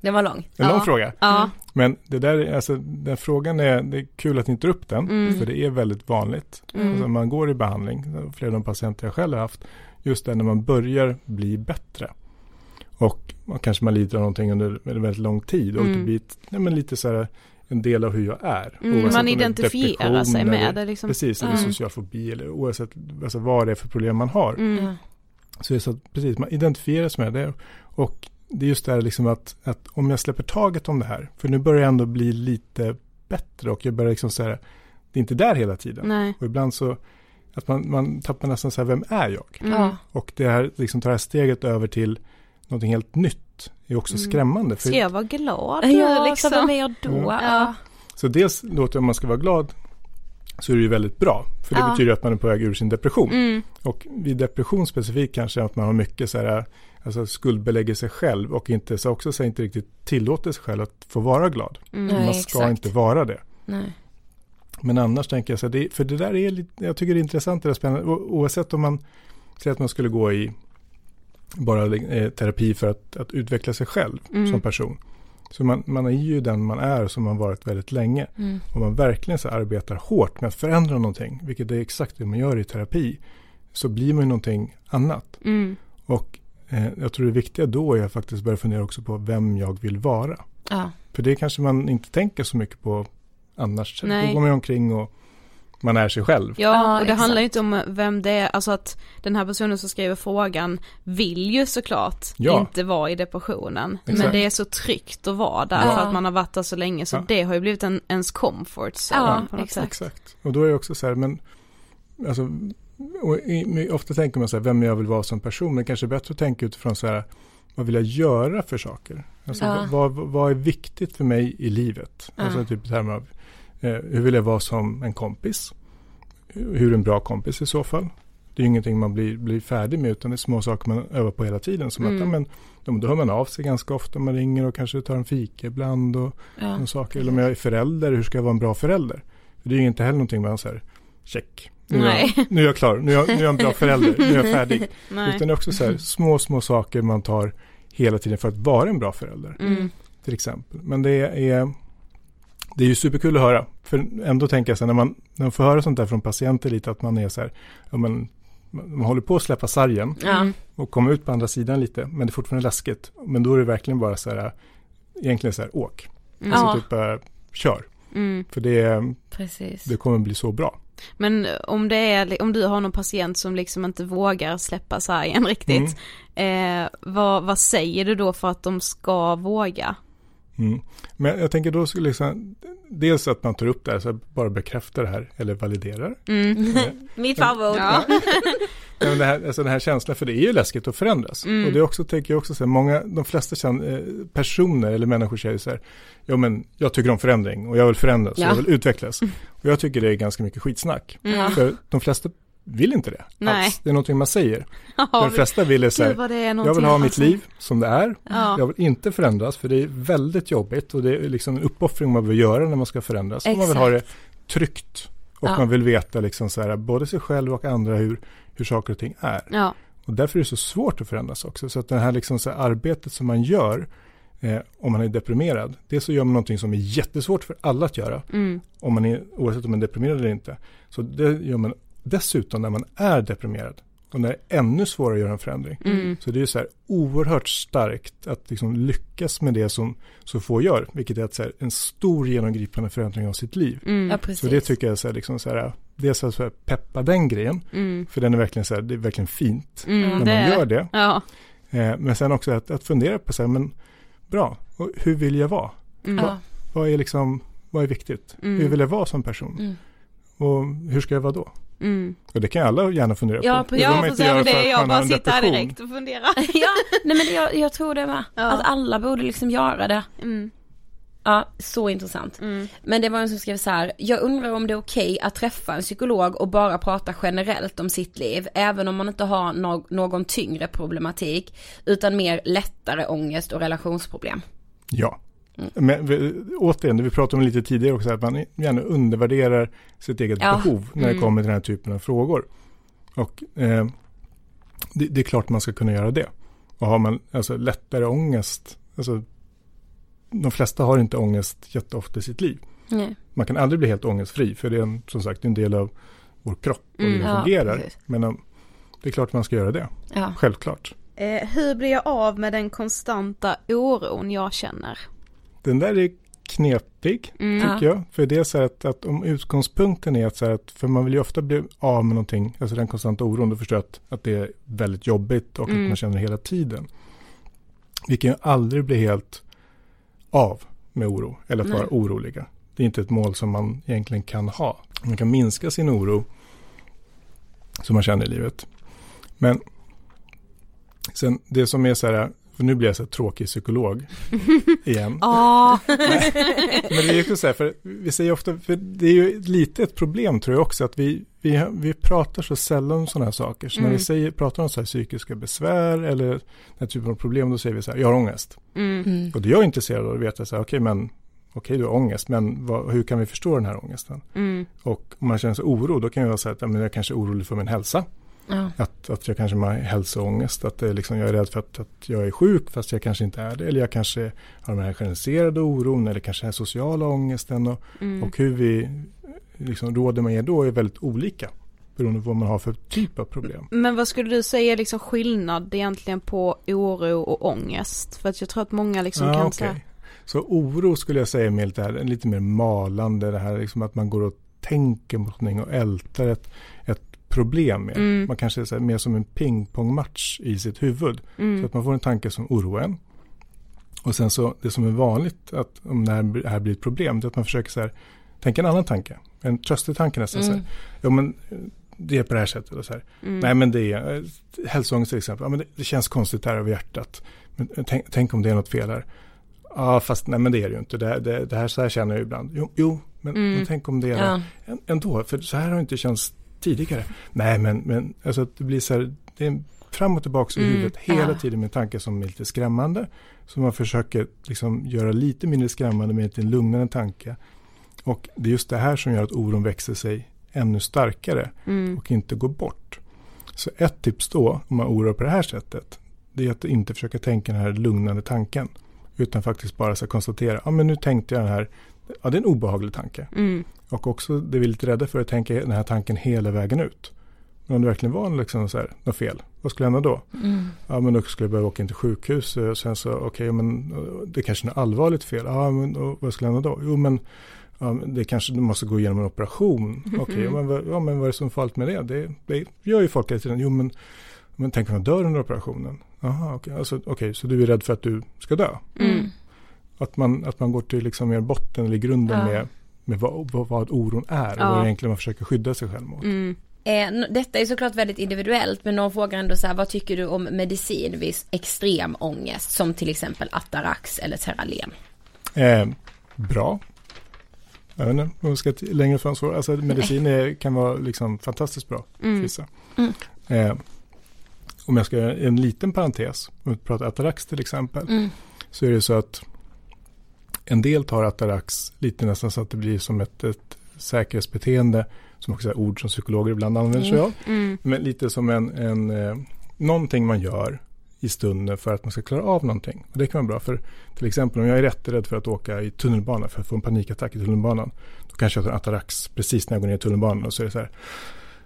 Den var lång.
En lång
Ja.
fråga.
Ja,
Men det där, är- alltså, den frågan är, det är kul att ni tar upp den,
Mm.
för det är väldigt vanligt.
Mm.
Alltså, man går i behandling, flera av de patienter jag själv har haft, just det när man börjar bli bättre. Och man kanske man lider av någonting under väldigt lång tid och
Mm.
det blir ett, nej, men lite så här en del av hur jag är.
mm, man identifierar sig med
eller-
det liksom.
Precis, eller
Mm.
social fobi eller oavsett alltså, vad det är för problem man har. Så det är så att precis, man identifierar sig med det. Och det är just det här liksom att, att om jag släpper taget om det här, för nu börjar jag ändå bli lite bättre och jag börjar liksom säga, det är inte där hela tiden.
Nej.
Och ibland så, att man, man tappar nästan så här, vem är jag?
Mm.
Och det här, liksom tar det här steget över till någonting helt nytt är också
Mm.
skrämmande. För,
Ska jag vara glad
Ja, liksom. vem är jag då?
Ja.
Ja.
Så dels låter om man ska vara glad så är det ju väldigt bra. För det
Ja.
betyder att man är på väg ur sin depression.
Mm.
Och vid depression specifikt kanske att man har mycket så här, alltså skuldbelägger sig själv och inte, så också så inte riktigt tillåter sig själv att få vara glad.
Mm.
Nej,
man ska
exakt.
inte vara det.
Nej.
Men annars tänker jag så här, det, för det där är lite, jag tycker det är intressant, är spännande, O, oavsett om man säger att man skulle gå i bara eh, terapi för att, att utveckla sig själv
Mm.
som person. Så man, man är ju den man är som man varit väldigt länge.
Mm.
Om man verkligen så arbetar hårt med att förändra någonting, vilket är exakt det man gör i terapi, så blir man ju någonting annat.
Mm.
Och eh, jag tror det viktiga då är att faktiskt börja fundera också på vem jag vill vara.
Ja.
För det kanske man inte tänker så mycket på annars.
Nej.
Då går man ju omkring och man är sig själv.
Ja, och det
exakt.
handlar ju inte om vem det är, alltså att den här personen som skriver frågan vill ju såklart
Ja.
inte vara i depressionen. Men
Exakt.
det är så tryggt att vara där
Ja.
för att man har varit där så länge så
Ja.
det har ju blivit en, ens comfort zone
Ja,
på något
exakt.
sätt.
Exakt. Och då är det också så här, men alltså, och i, ofta tänker man så här, vem jag vill vara som person, men kanske bättre att tänka utifrån så här, vad vill jag göra för saker? Alltså,
Ja.
vad, vad är viktigt för mig i livet?
Ja.
Alltså typ i termer av, hur vill jag vara som en kompis? Hur en bra kompis i så fall? Det är ju ingenting man blir, blir färdig med, utan det är små saker man övar på hela tiden. Som
Mm.
att, men, men då hör man av sig ganska ofta, man ringer och kanske tar en fika ibland och
Ja.
och saker. Eller om jag är förälder, hur ska jag vara en bra förälder? För det är ju inte heller någonting man säger, check. Nu är, jag, [laughs] nu är jag klar, nu är jag, nu är jag en bra förälder, nu är jag färdig. [laughs]
Nej.
Utan det är också så här, små, små saker man tar hela tiden för att vara en bra förälder.
Mm.
Till exempel. Men det är, det är ju superkul att höra. För ändå tänker jag så här, när man, när man får höra sånt där från patienter lite, att man är så här, ja, men, man håller på att släppa sargen
Ja.
och komma ut på andra sidan lite, men det är fortfarande läskigt. Men då är det verkligen bara så här, egentligen så här, åk.
Mm.
Alltså typ bara, kör.
Mm.
För det,
Precis.
det kommer bli så bra.
Men om det är, om du har någon patient som liksom inte vågar släppa sargen [laughs] riktigt, mm. eh, vad, vad säger du då för att de ska våga?
Mm. Men jag tänker då skulle liksom, dels att man tar upp det här, så bara bekräftar det här eller validerar.
Mm. [laughs] Mitt favorit. Ja. [laughs] [laughs]
men det här, alltså den här känslan, för det är ju läskigt att förändras. Mm. Och det är också, tänker jag också, så här, många, de flesta eh, personer eller människor säger så här, ja men jag tycker om förändring och jag vill förändras, ja. jag vill utvecklas. Och jag tycker det är ganska mycket skitsnack. Mm. För de flesta vill inte det
Nej. alls.
Det är någonting man säger. Ja, de flesta vill så här, jag vill ha mitt liv som det är. Ja. Jag vill inte förändras för det är väldigt jobbigt och det är liksom en uppoffring man vill göra när man ska förändras. Och man vill ha det tryggt och ja. man vill veta liksom så här, både sig själv och andra hur, hur saker och ting är.
Ja.
Och därför är det så svårt att förändras också. Så att det här, liksom så här arbetet som man gör eh, om man är deprimerad, det så gör man någonting som är jättesvårt för alla att göra.
Mm.
Om man är, oavsett om man är deprimerad eller inte. Så det gör man dessutom när man är deprimerad. Och när det är ännu svårare att göra en förändring.
Mm.
Så det är så här oerhört starkt att liksom lyckas med det som så få gör. Vilket är att så här, en stor genomgripande förändring av sitt liv.
Mm.
Ja,
så det tycker jag är så här, liksom så här, dels att så här, peppa den grejen.
Mm.
För den är verkligen så här, det är verkligen fint
mm,
när
det
man gör det.
Ja.
Eh, men sen också att, att fundera på så här, men bra, hur vill jag vara?
Mm.
Vad, vad, är liksom, vad är viktigt?
Mm.
Hur vill jag vara som person? Och hur ska jag vara då?
Mm.
Och det kan alla gärna fundera
ja,
på.
Det ja, precis. Det, det jag bara sitter här direkt och funderar. [laughs]
ja, nej men jag, jag tror det med. Ja. Att alla borde liksom göra det.
Mm.
Ja, så intressant.
Mm.
Men det var en som skrev så här, jag undrar om det är okej okay att träffa en psykolog och bara prata generellt om sitt liv, även om man inte har no någon tyngre problematik, utan mer lättare ångest och relationsproblem.
Ja, Mm. Men återigen, det vi pratade om lite tidigare också, att man gärna undervärderar sitt eget ja. behov när det mm. kommer till den här typen av frågor. Och eh, det, det, är klart man ska kunna göra det. Och har man alltså, lättare ångest, alltså, de flesta har inte ångest jätteofta i sitt liv.
Nej.
Man kan aldrig bli helt ångestfri, för det är en, som sagt en del av vår kropp och mm, hur det ja, fungerar. Precis. Men um, det är klart man ska göra det,
ja.
självklart.
Eh, hur blir jag av med den konstanta oron jag känner?
Den där är knepig, mm. tycker jag. För det är så att, att om utgångspunkten är att, så att, för man vill ju ofta bli av med någonting, alltså den konstanta oron, då förstår jag att, att det är väldigt jobbigt och mm. att man känner det hela tiden. Vi kan ju aldrig bli helt av med oro, eller att Nej. vara oroliga. Det är inte ett mål som man egentligen kan ha. Man kan minska sin oro som man känner i livet. Men sen det som är så här, för nu blir jag så här tråkig psykolog [laughs] igen.
Ja.
men, det är ju så här, för vi säger ofta, för det är ju lite ett problem tror jag också, att vi, vi, vi pratar så sällan om sådana här saker. Så mm. när vi mm. säger, pratar om så här psykiska besvär eller den här typen av problem, då säger vi så här, jag har ångest.
Mm. mm.
Och det jag är intresserad av att veta, så här, okej okay, men okej du har ångest, men vad, hur kan vi förstå den här ångesten?
Mm.
Och om man känner sig oro, då kan jag säga att jag, jag kanske är orolig för min hälsa.
Ja.
Att, att jag kanske har hälsoångest, att det liksom, jag är rädd för att, att jag är sjuk fast jag kanske inte är det. Eller jag kanske har den här generaliserade oron eller kanske den sociala ångesten. Och, mm. och hur vi liksom, råder med då är väldigt olika. Beroende på vad man har för typ av problem.
Men vad skulle du säga är liksom skillnad egentligen på oro och ångest? För att jag tror att många liksom
ja,
kan
okay. säga. Så oro skulle jag säga är lite, här, lite mer malande. Det här liksom att man går och tänker mot någonting och ältar ett, problem med.
Mm.
Man kanske är mer som en pingpongmatch i sitt huvud.
Mm.
Så att man får en tanke som oroar en. Och sen så det som är vanligt att om det här, det här blir ett problem, det är att man försöker så här, tänka en annan tanke. En tröstetanke nästan. Mm. Så här, mm. ja, men det är på det här sättet. Och så här.
Mm.
Nej men det är hälsoångest till exempel. Ja, men det, det känns konstigt där över hjärtat. Men tänk, tänk, om det är något fel här. Ja fast nej men det är det ju inte. Det, det, det här, så här känner jag ibland. Jo, jo men, men,
mm.
tänk om det är
ja.
ändå. För så här har det inte känts tidigare. Nej, men, men alltså, det blir så här, det är fram och tillbaka i mm, huvudet hela ja. tiden med tankar som är lite skrämmande. Så man försöker liksom göra lite mindre skrämmande med en lugnare tanke. Och det är just det här som gör att oron växer sig ännu starkare
mm.
och inte går bort. Så ett tips då, om man oroar på det här sättet, det är att inte försöka tänka den här lugnande tanken. Utan faktiskt bara så konstatera, ja men nu tänkte jag den här, ja det är en obehaglig tanke.
Mm.
Och också det vi är lite rädda för att tänka den här tanken hela vägen ut. Men om det verkligen var liksom så här, något fel, vad skulle hända då?
Mm.
Ja men då skulle jag behöva åka in till sjukhus. Och sen så, okej okay, men det kanske är något allvarligt fel. Ja men vad skulle hända då? Jo men ja, det kanske du måste gå igenom en operation. [laughs] Okej, okay, men, ja, men vad är det som är farligt med det? Det, det gör ju folk hela tiden. Jo, men, men tänk om man dör under operationen. Jaha, okej, okay. alltså, okay, så du är rädd för att du ska dö?
Mm.
Att, man, att man går till liksom mer botten eller grunden
Ja.
med, med vad, vad, vad oron är och
Ja.
vad egentligen man försöker skydda sig själv mot.
Mm.
Eh, detta är såklart väldigt individuellt men någon frågar ändå så här, vad tycker du om medicin vid extrem ångest som till exempel Atarax eller Terralen?
Eh, bra. Jag vet inte om jag ska längre fram svara. Alltså medicin är, kan vara liksom fantastiskt bra för
Mm.
vissa.
Mm.
Eh, om jag ska göra en liten parentes, om vi pratar Atarax till exempel,
Mm.
så är det så att en del tar Atarax lite nästan så att det blir som ett, ett säkerhetsbeteende, som också är ord som psykologer ibland använder sig av.
Mm.
Men lite som en, en eh, någonting man gör i stunden för att man ska klara av någonting. Och det kan vara bra för till exempel om jag är jätterädd för att åka i tunnelbana för att få en panikattack i tunnelbanan. Då kanske jag tar en Atarax precis när jag går ner i tunnelbanan och så är det så här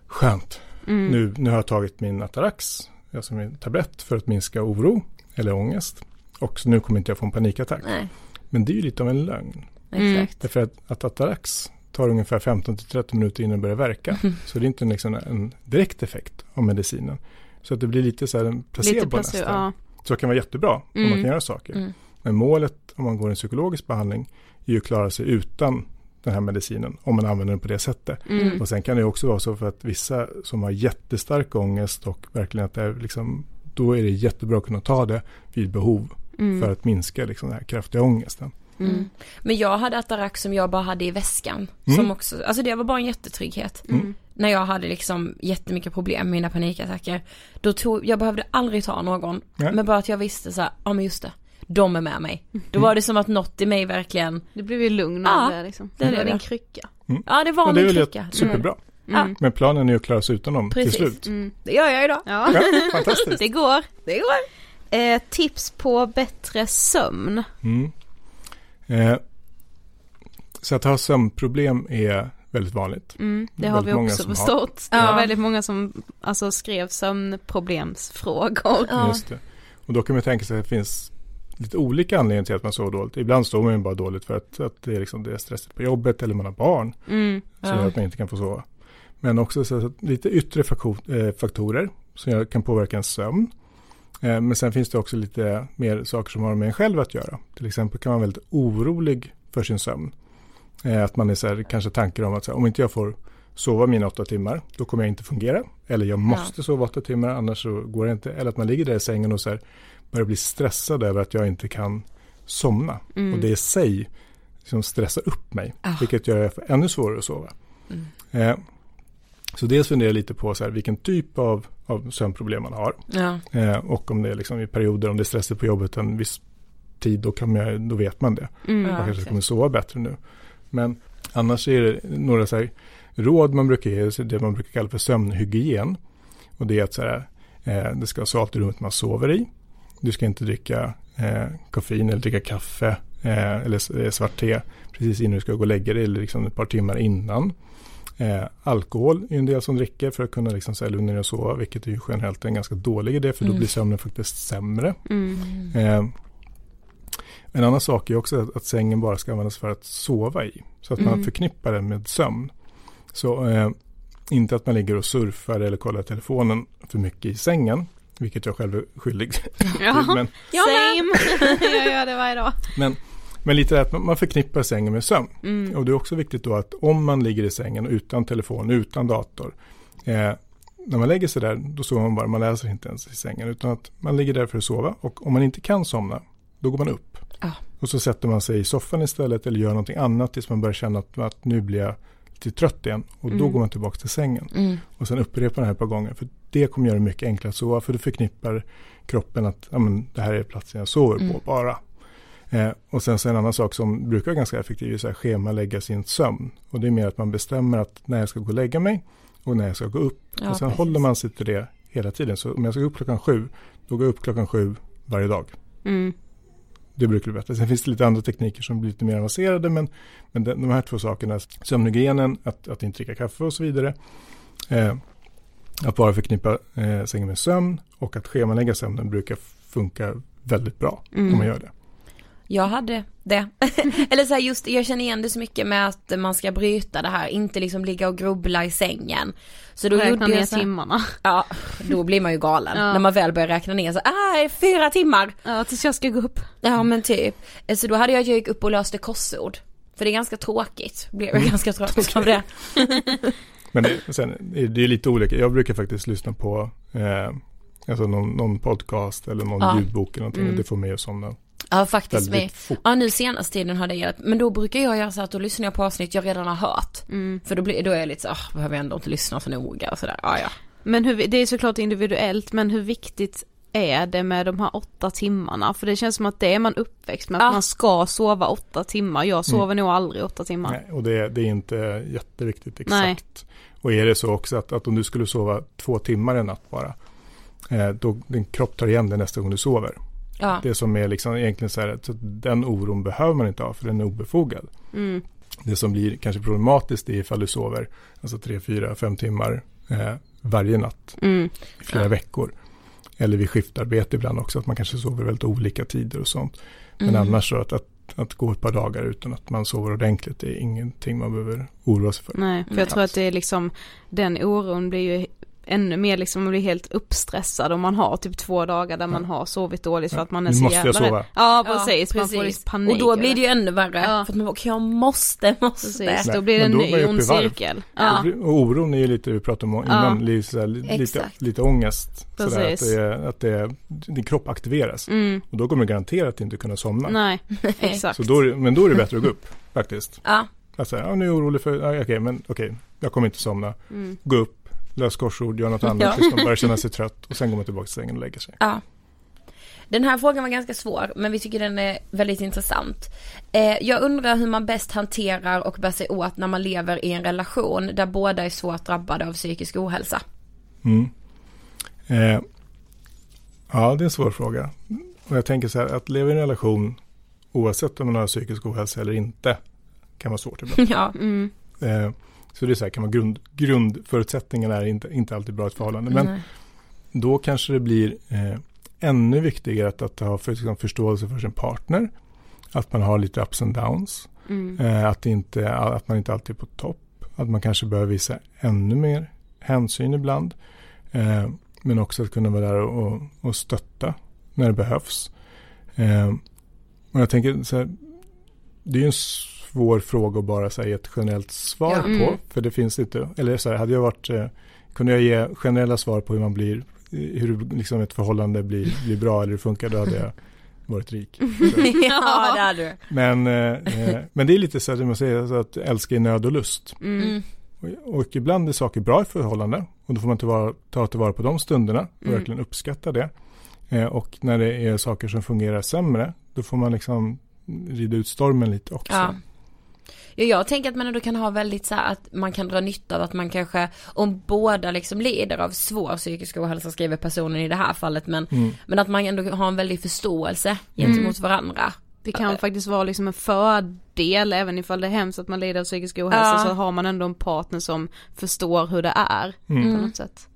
skönt.
Mm.
Nu, nu har jag tagit min Atarax, alltså min tablett för att minska oro eller ångest. Och nu kommer inte jag få en panikattack.
Nej,
Men det är ju lite av en lögn.
Mm.
Därför att, att Atarax tar ungefär 15-30 minuter innan det börjar verka. Så det är inte en, liksom en direkt effekt av medicinen. Så att det blir lite så här en placebo,
Lite placebo,
nästan.
ja.
Så det kan vara jättebra om man
Mm.
kan göra saker.
Mm.
Men målet om man går en psykologisk behandling är ju att klara sig utan den här medicinen om man använder den på det sättet.
Mm.
Och sen kan det också vara så för att vissa som har jättestark ångest och verkligen att det är liksom, då är det jättebra att kunna ta det vid behov
Mm.
för att minska liksom den här kraftiga ångesten.
Mm. Men jag hade Atarax som jag bara hade i väskan.
Mm.
Som också, alltså det var bara en jättetrygghet.
Mm.
När jag hade liksom jättemycket problem med mina panikattacker. Då tog, jag behövde aldrig ta någon.
Nej.
Men bara att jag visste så här, ja men just det. De är med mig. Då
Mm.
var det som att något i mig verkligen,
Det blev ju lugn
Ja,
av det liksom.
det
Det var din krycka.
ja det var
Och det är
min
väl
krycka.
superbra.
Mm.
Men planen är ju att klara sig utan dem
Precis.
till slut.
Mm.
Det gör jag idag.
Ja,
Ja, [laughs] fantastiskt.
det går.
Det går.
Eh, tips på bättre sömn.
Mm. Eh, så att ha sömnproblem är väldigt vanligt.
Mm, det har vi
väldigt många
också
som har.
förstått. Det
Ja.
var väldigt många som alltså, skrev sömnproblemsfrågor.
Ja.
Just det. Och då kan man tänka sig att det finns lite olika anledningar till att man sover dåligt. Ibland sover man ju bara dåligt för att, att det, är liksom, det är stressigt på jobbet eller man har barn
Mm.
som
Ja.
att man inte kan få sova. Men också så att lite yttre eh, faktorer som kan påverka ens sömn. Eh, men sen finns det också lite mer saker som har med en själv att göra. Till exempel kan man vara väldigt orolig för sin sömn. Eh, att man är så här, kanske tankar om att här, om inte jag får sova mina åtta timmar, då kommer jag inte fungera. Eller jag måste sova åtta timmar, annars så går det inte. Eller att man ligger där i sängen och så här, börjar bli stressad över att jag inte kan somna.
Mm.
Och det i sig liksom stressar upp mig,
Ah.
vilket gör det ännu svårare att sova.
Mm.
Eh, så dels funderar jag lite på så här, vilken typ av, av sömnproblem man har.
Ja.
Eh, och om det är liksom i perioder, om det är stressigt på jobbet en viss tid, då, kan man, då vet man det.
Mm.
Ja.
Man kanske
precis.
kommer sova bättre nu. Men annars är det några så här råd man brukar ge, det man brukar kalla för sömnhygien. Och det är att så här, eh, det ska vara svalt i rummet man sover i. Du ska inte dricka eh, koffein eller dricka kaffe eh, eller eh, svart te precis innan du ska gå och lägga dig eller liksom ett par timmar innan. Eh, alkohol är en del som dricker för att kunna liksom så här lugna ner och sova, vilket är ju generellt en ganska dålig idé för då
Mm.
blir sömnen faktiskt sämre.
Mm.
Eh, en annan sak är också att, att sängen bara ska användas för att sova i. Så att man
Mm.
förknippar den med sömn. Så eh, inte att man ligger och surfar eller kollar telefonen för mycket i sängen. Vilket jag själv är skyldig till.
Ja,
Men,
same. [laughs] jag gör det varje dag.
men, men lite det att man, man förknippar sängen med sömn.
Mm.
Och det är också viktigt då att om man ligger i sängen utan telefon, utan dator. Eh, när man lägger sig där, då sover man bara, man läser inte ens i sängen. Utan att man ligger där för att sova. Och om man inte kan somna, då går man upp.
Ja.
Och så sätter man sig i soffan istället eller gör någonting annat tills man börjar känna att, att nu blir jag lite trött igen. Och då
Mm.
går man tillbaka till sängen.
Mm.
Och sen upprepar det här ett par gånger. För det kommer göra det mycket enklare att sova. För du förknippar kroppen att ja, men, det här är platsen jag sover
Mm.
på bara. Eh, och sen så en annan sak som brukar vara ganska effektiv är så här schemalägga sin sömn. Och det är mer att man bestämmer att när jag ska gå och lägga mig och när jag ska gå upp.
Ja,
och sen
precis.
håller man sig till det hela tiden. Så om jag ska gå upp klockan sju, då går jag upp klockan sju varje dag.
Mm.
Det brukar bli bättre. Sen finns det lite andra tekniker som blir lite mer avancerade. Men, men de, de här två sakerna, sömnhygienen, att, att inte dricka kaffe och så vidare. Eh, att bara förknippa eh, sängen med sömn och att schemalägga sömnen brukar funka väldigt bra
Mm.
om man gör det.
Jag hade det. [laughs] Eller så här just, jag känner igen det så mycket med att man ska bryta det här, inte liksom ligga och grubbla i sängen. Så då
Räkna
gjorde
ner
jag så här,
timmarna. [laughs]
Ja, då blir man ju galen.
Ja.
När man väl börjar räkna ner så, ah, fyra timmar.
Ja, tills jag ska gå upp.
Ja men typ. Så då hade jag, jag gick upp och löste korsord. För det är ganska tråkigt, blev
Mm.
jag ganska trött av det. [laughs]
Men det, sen, det är lite olika. Jag brukar faktiskt lyssna på eh, alltså någon, någon podcast eller någon
Ja.
ljudbok eller någonting.
Mm.
Det får mig att somna
Ja faktiskt med.
fort.
Ja nu senaste tiden har det hjälpt. Men då brukar jag göra så att då lyssnar jag på avsnitt jag redan har hört.
Mm.
För då, blir, då är jag lite så, ah, behöver jag ändå inte lyssna så noga och sådär. Ja ja.
Men hur, det är såklart individuellt, men hur viktigt är det med de här åtta timmarna? För det känns som att det är man uppväxt med, att
Ja.
man ska sova åtta timmar. Jag sover nog aldrig åtta timmar.
Nej, och det, det är inte jätteviktigt exakt.
Nej.
Och är det så också att, att om du skulle sova två timmar en natt bara, eh, då din kropp tar igen det nästa gång du sover.
Ja.
Det som är liksom egentligen så här, att så den oron behöver man inte ha för den är obefogad.
Mm.
Det som blir kanske problematiskt är ifall du sover alltså tre, fyra, fem timmar eh, varje natt
Mm.
i flera
Ja.
veckor. Eller vid skiftarbete ibland också, att man kanske sover väldigt olika tider och sånt. Men
Mm.
annars så att, att, att gå ett par dagar utan att man sover ordentligt, det är ingenting man behöver oroa sig för.
Nej, för jag tror att det är liksom, den oron blir ju ännu mer liksom, man blir helt uppstressad om man har typ två dagar där man har sovit dåligt för
Ja,
att man är
nu
så
måste jag
jävla
sova.
rädd. Ja, precis, man får liksom panik.
Och då blir det ju ännu värre.
Ja.
För att man bara, okej jag måste, [laughs] måste.
Precis, då blir det en ny ond cirkel. Ja.
Och oron är ju lite, vi pratade om innan, lite, här, lite,
Exakt.
lite ångest. Sådär, att det, att det, din kropp aktiveras.
Mm.
Och då kommer du garanterat inte kunna somna.
Nej, [laughs] exakt.
Så då, men då är det bättre att gå upp faktiskt.
Ja.
Säga, ja, nu är jag orolig för, ja, okej, men okej, jag kommer inte somna.
Mm.
Gå upp, lös korsord, gör något [laughs] annat,
Ja.
tills man börjar känna sig trött och sen går man tillbaka till sängen och lägger sig.
Ja. Den här frågan var ganska svår, men vi tycker den är väldigt intressant. Eh, jag undrar hur man bäst hanterar och bär sig åt när man lever i en relation där båda är svårt drabbade av psykisk ohälsa.
Mm. Eh, ja, det är en svår fråga. Och jag tänker så här, att leva i en relation, oavsett om man har psykisk ohälsa eller inte, kan vara svårt ibland. [laughs]
ja.
Mm.
Eh, så det är så här, kan vara grund, grundförutsättningarna är inte, inte alltid bra i ett förhållande. Men
Nej.
då kanske det blir eh, ännu viktigare att, att ha för, liksom, förståelse för sin partner. Att man har lite ups and downs.
Mm.
Eh, att, inte, att man inte alltid är på topp. Att man kanske behöver visa ännu mer hänsyn ibland. Eh, men också att kunna vara där och, och, och stötta när det behövs. Eh, och jag tänker så här, det är ju en svår fråga att bara säga ett generellt svar
Ja.
på.
Mm.
För det finns inte, eller så här, hade jag varit, eh, kunde jag ge generella svar på hur man blir, hur liksom ett förhållande blir, blir bra eller hur funkar, då hade jag varit rik. [laughs]
ja, det hade du.
Men, eh, eh, men det är lite så att man säger så att älska i nöd och lust.
Mm.
Mm.
Och, och ibland är saker bra i förhållande och då får man tillvara, ta tillvara på de stunderna och
Mm.
verkligen uppskatta det. Eh, och när det är saker som fungerar sämre, då får man liksom rida ut stormen lite också.
Ja. Ja, jag tänker att man ändå kan ha väldigt så här att man kan dra nytta av att man kanske, om båda liksom lider av svår psykisk ohälsa skriver personen i det här fallet, men,
Mm.
men att man ändå har en väldig förståelse gentemot varandra.
Det kan faktiskt vara liksom en fördel, även ifall det är hemskt att man lider av psykisk ohälsa,
Ja.
så har man ändå en partner som förstår hur det är på
Mm.
något sätt.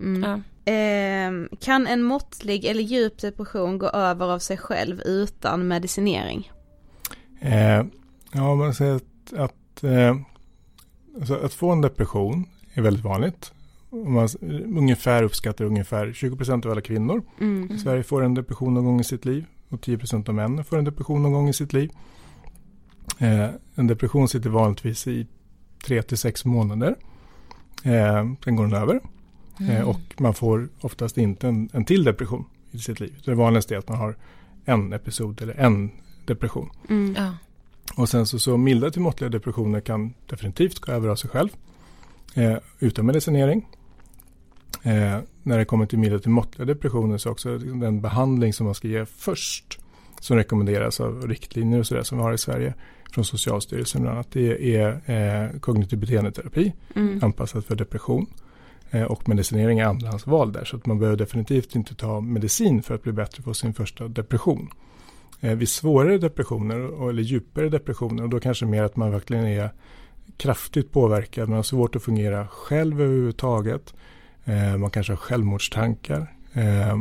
Mm.
Ja.
Ehm, kan en måttlig eller djup depression gå över av sig själv utan medicinering?
Eh, ja, man säger att, att, eh, alltså att få en depression är väldigt vanligt. Om Man ungefär uppskattar ungefär 20% av alla kvinnor
Mm.
i Sverige får en depression någon gång i sitt liv och 10% av männen får en depression någon gång i sitt liv. Eh, en depression sitter vanligtvis i 3-6 månader. Eh, sen går den över. Eh, och man får oftast inte en, en till depression i sitt liv. Så det vanligaste är att man har en episod eller en depression.
Mm.
Ja.
Och sen så, så milda till måttliga depressioner kan definitivt gå över av sig själv. Eh, utan medicinering. Eh, när det kommer till milda till måttliga depressioner så också den behandling som man ska ge först. Som rekommenderas av riktlinjer och sådär som vi har i Sverige. Från Socialstyrelsen bland annat. Det är eh, kognitiv beteendeterapi.
Mm.
Anpassad för depression. Eh, och medicinering är andrahandsval där. Så att man behöver definitivt inte ta medicin för att bli bättre på sin första depression. Eh, vid svårare depressioner eller djupare depressioner och då kanske mer att man verkligen är kraftigt påverkad. Man har svårt att fungera själv överhuvudtaget. Eh, man kanske har självmordstankar. Eh,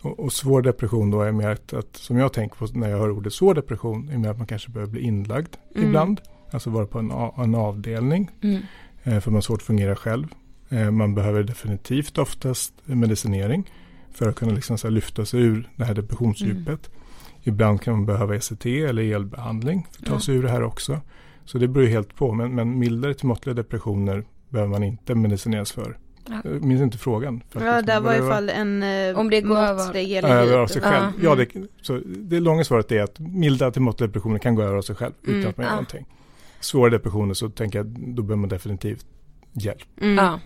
och, svår depression då är mer att, att, som jag tänker på när jag hör ordet svår depression, är mer att man kanske behöver bli inlagd
Mm.
ibland. Alltså vara på en, en avdelning.
Mm.
För man har svårt att fungera själv. Man behöver definitivt oftast medicinering. För att kunna liksom lyfta sig ur det här depressionsdjupet.
Mm.
Ibland kan man behöva ECT eller elbehandling för att ta
Ja.
sig ur det här också. Så det beror ju helt på. Men, men mildare till måttliga depressioner behöver man inte medicineras för.
Ja.
Jag minns inte frågan. faktiskt.
Ja, där var i alla fall en eh,
Om det går
måttlig
över-
eller
över av sig själv. Ja, det, så det långa svaret är att milda till måttliga depressioner kan gå över av sig själv utan
Mm,
att man gör
ja.
någonting. Svåra depressioner så tänker jag då behöver man definitivt hjälp.
Mm.
Ja.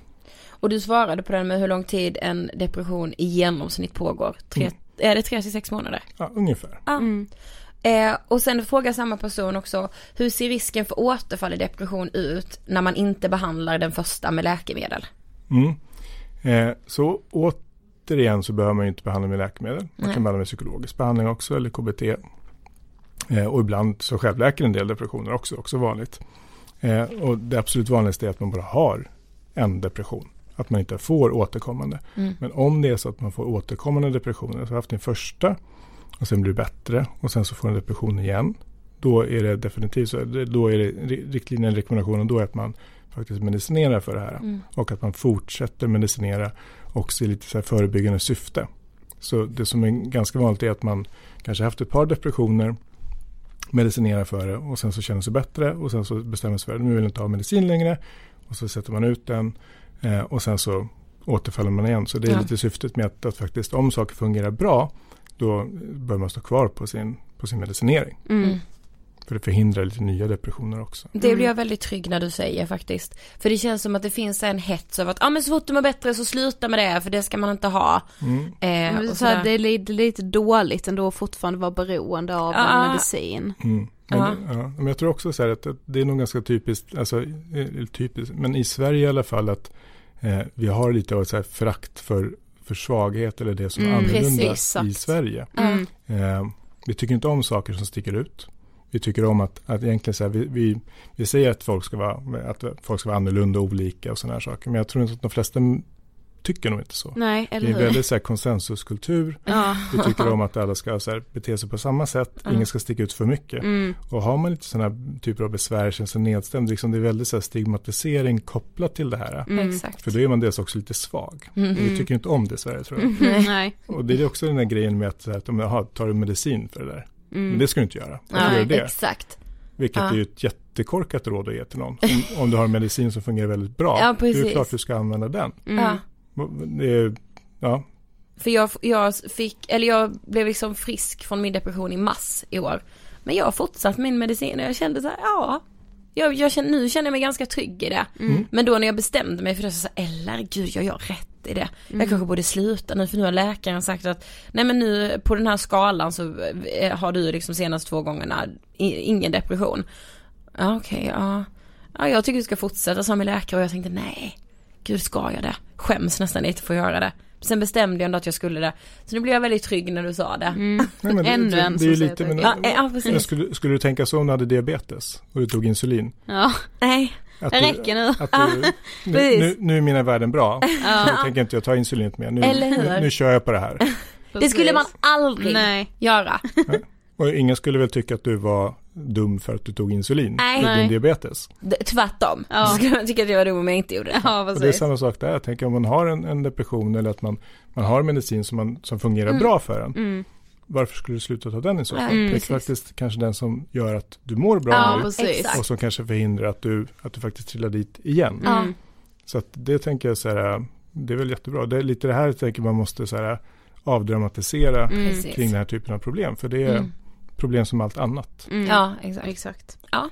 Och du svarade på den med hur lång tid en depression i genomsnitt pågår. Tre,
Mm.
Är det tre till sex månader?
Ja, ungefär.
Ja.
Mm.
Eh, och sen frågar samma person också, hur ser risken för återfall i depression ut när man inte behandlar den första med läkemedel?
Mm. Eh, så återigen så behöver man ju inte behandla med läkemedel. Man
Nej.
kan behandla med psykologisk behandling också eller KBT. Eh, och ibland så självläker en del depressioner också, också vanligt. Eh, och det absolut vanligaste är att man bara har en depression. Att man inte får återkommande.
Mm.
Men om det är så att man får återkommande depressioner, så har haft din första och sen blir det bättre och sen så får en depression igen. Då är det definitivt så, då är det riktlinjen, rekommendationen, då är att man faktiskt medicinerar för det här.
Mm.
Och att man fortsätter medicinera också i lite så förebyggande syfte. Så det som är ganska vanligt är att man kanske haft ett par depressioner, medicinerar för det och sen så känner sig bättre och sen så bestämmer sig för att nu vill jag inte ha medicin längre. Och så sätter man ut den eh, och sen så återfaller man igen. Så det är
Ja.
lite syftet med att, att faktiskt om saker fungerar bra då bör man stå kvar på sin, på sin medicinering.
Mm.
För det förhindrar lite nya depressioner också.
Det blir jag väldigt trygg när du säger faktiskt. För det känns som att det finns en hets över att, ja ah, men så fort du mår bättre så sluta med det, för det ska man inte ha.
Mm.
Eh, och
så det är lite, lite dåligt ändå att fortfarande vara beroende av en medicin.
Mm. Men,
Ja.
ja. men jag tror också så här att, att det är nog ganska typiskt, alltså eh, typiskt, men i Sverige i alla fall att eh, vi har lite av ett så här förakt för, för svaghet eller det som är
Mm,
annorlunda
precis,
i. Sverige.
Mm.
Eh, vi tycker inte om saker som sticker ut. Vi tycker om att, att egentligen så här, vi, vi, vi säger att folk, ska vara, att folk ska vara annorlunda och olika och sådana här saker. Men jag tror inte att de flesta tycker nog inte så.
Nej,
Det är
eller
en
hur?
väldigt så här, konsensuskultur.
Ja.
Vi tycker om att alla ska så här, bete sig på samma sätt.
Mm.
Ingen ska sticka ut för mycket.
Mm.
Och har man lite sådana här typer av besvär, känns sig nedstämd, liksom det är väldigt så här stigmatisering kopplat till det här.
Mm.
Exakt.
För då är man dels också lite svag.
Mm.
Vi tycker inte om det i Sverige tror jag.
Mm. [laughs] Nej.
Och det är också den där grejen med att, så här, att om, jaha, tar du medicin för det där?
Mm.
Men det ska du inte göra. Varför
Ja,
gör du det?
exakt.
Vilket
Ja.
är ju ett jättekorkat råd att ge till någon. Om, [laughs] om du har en medicin som fungerar väldigt bra,
Ja,
det är
precis.
klart du ska använda den.
Mm.
Ja.
Det ja,
För jag, jag fick, eller jag blev liksom frisk från min depression i mars i år. Men jag har fortsatt min medicin och jag kände så här, ja. Jag, jag känner, nu känner jag mig ganska trygg i det.
Mm.
Men då när jag bestämde mig för det så sa eller gud jag gör rätt i det. Jag kanske borde sluta nu för nu har läkaren sagt att nej men nu på den här skalan så eh, har du liksom senaste två gångerna ingen depression. Ja okej, ja. Ja jag tycker du ska fortsätta som med läkare och jag tänkte nej, gud ska jag det? Skäms nästan lite för att göra det. Sen bestämde jag ändå att jag skulle det. Så nu blev jag väldigt trygg när du sa det.
Mm.
Nej, men det-
Ännu
det,
en
det
som
är lite, men,
det-
Ja, ja
men
precis.
skulle, skulle du tänka så om du hade diabetes och du tog insulin?
Ja,
Nej.
Att
det räcker nu.
Att du, nu, [laughs]
Precis.
nu, nu är mina värden bra,
Ja.
nu tänker inte jag ta insulinet mer. Nu,
Eller hur?
nu, nu kör jag på det här.
Det skulle man aldrig
Nej.
göra.
Och ingen skulle väl tycka att du var dum för att du tog insulin
Nej.
för din diabetes.
D- Tvärtom.
Ja.
Så skulle man tycka att jag var dum om jag inte gjorde det.
Ja,
Och det är samma sak där. Jag tänker om man har en, en depression eller att man, man har medicin som, man, som fungerar
Mm.
bra för en.
Mm.
Varför skulle du sluta ta den i så fall?
Mm,
det är
precis.
faktiskt kanske den som gör att du mår bra
Ja,
nu
precis.
Och som kanske förhindrar att du, att du faktiskt trillar dit igen.
Mm.
Så att det tänker jag så här, det är väl jättebra. Det är lite det här jag tänker man måste så här avdramatisera
Mm.
Kring den här typen av problem. För det är
Mm.
Problem som allt annat.
Mm.
Ja, exakt.
Exakt.
Ja.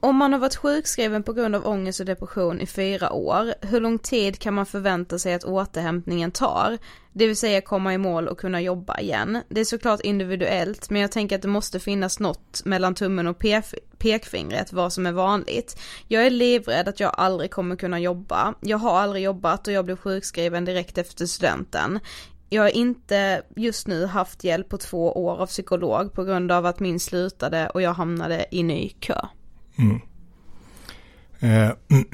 Om man har varit sjukskriven på grund av ångest och depression i fyra år, hur lång tid kan man förvänta sig att återhämtningen tar? Det vill säga komma i mål och kunna jobba igen. Det är såklart individuellt, men jag tänker att det måste finnas något mellan tummen och pef- pekfingret vad som är vanligt. Jag är livrädd att jag aldrig kommer kunna jobba. Jag har aldrig jobbat och jag blev sjukskriven direkt efter studenten. Jag har inte just nu haft hjälp på två år av psykolog på grund av att min slutade och jag hamnade i ny kö.
Mm. Eh, [clears throat]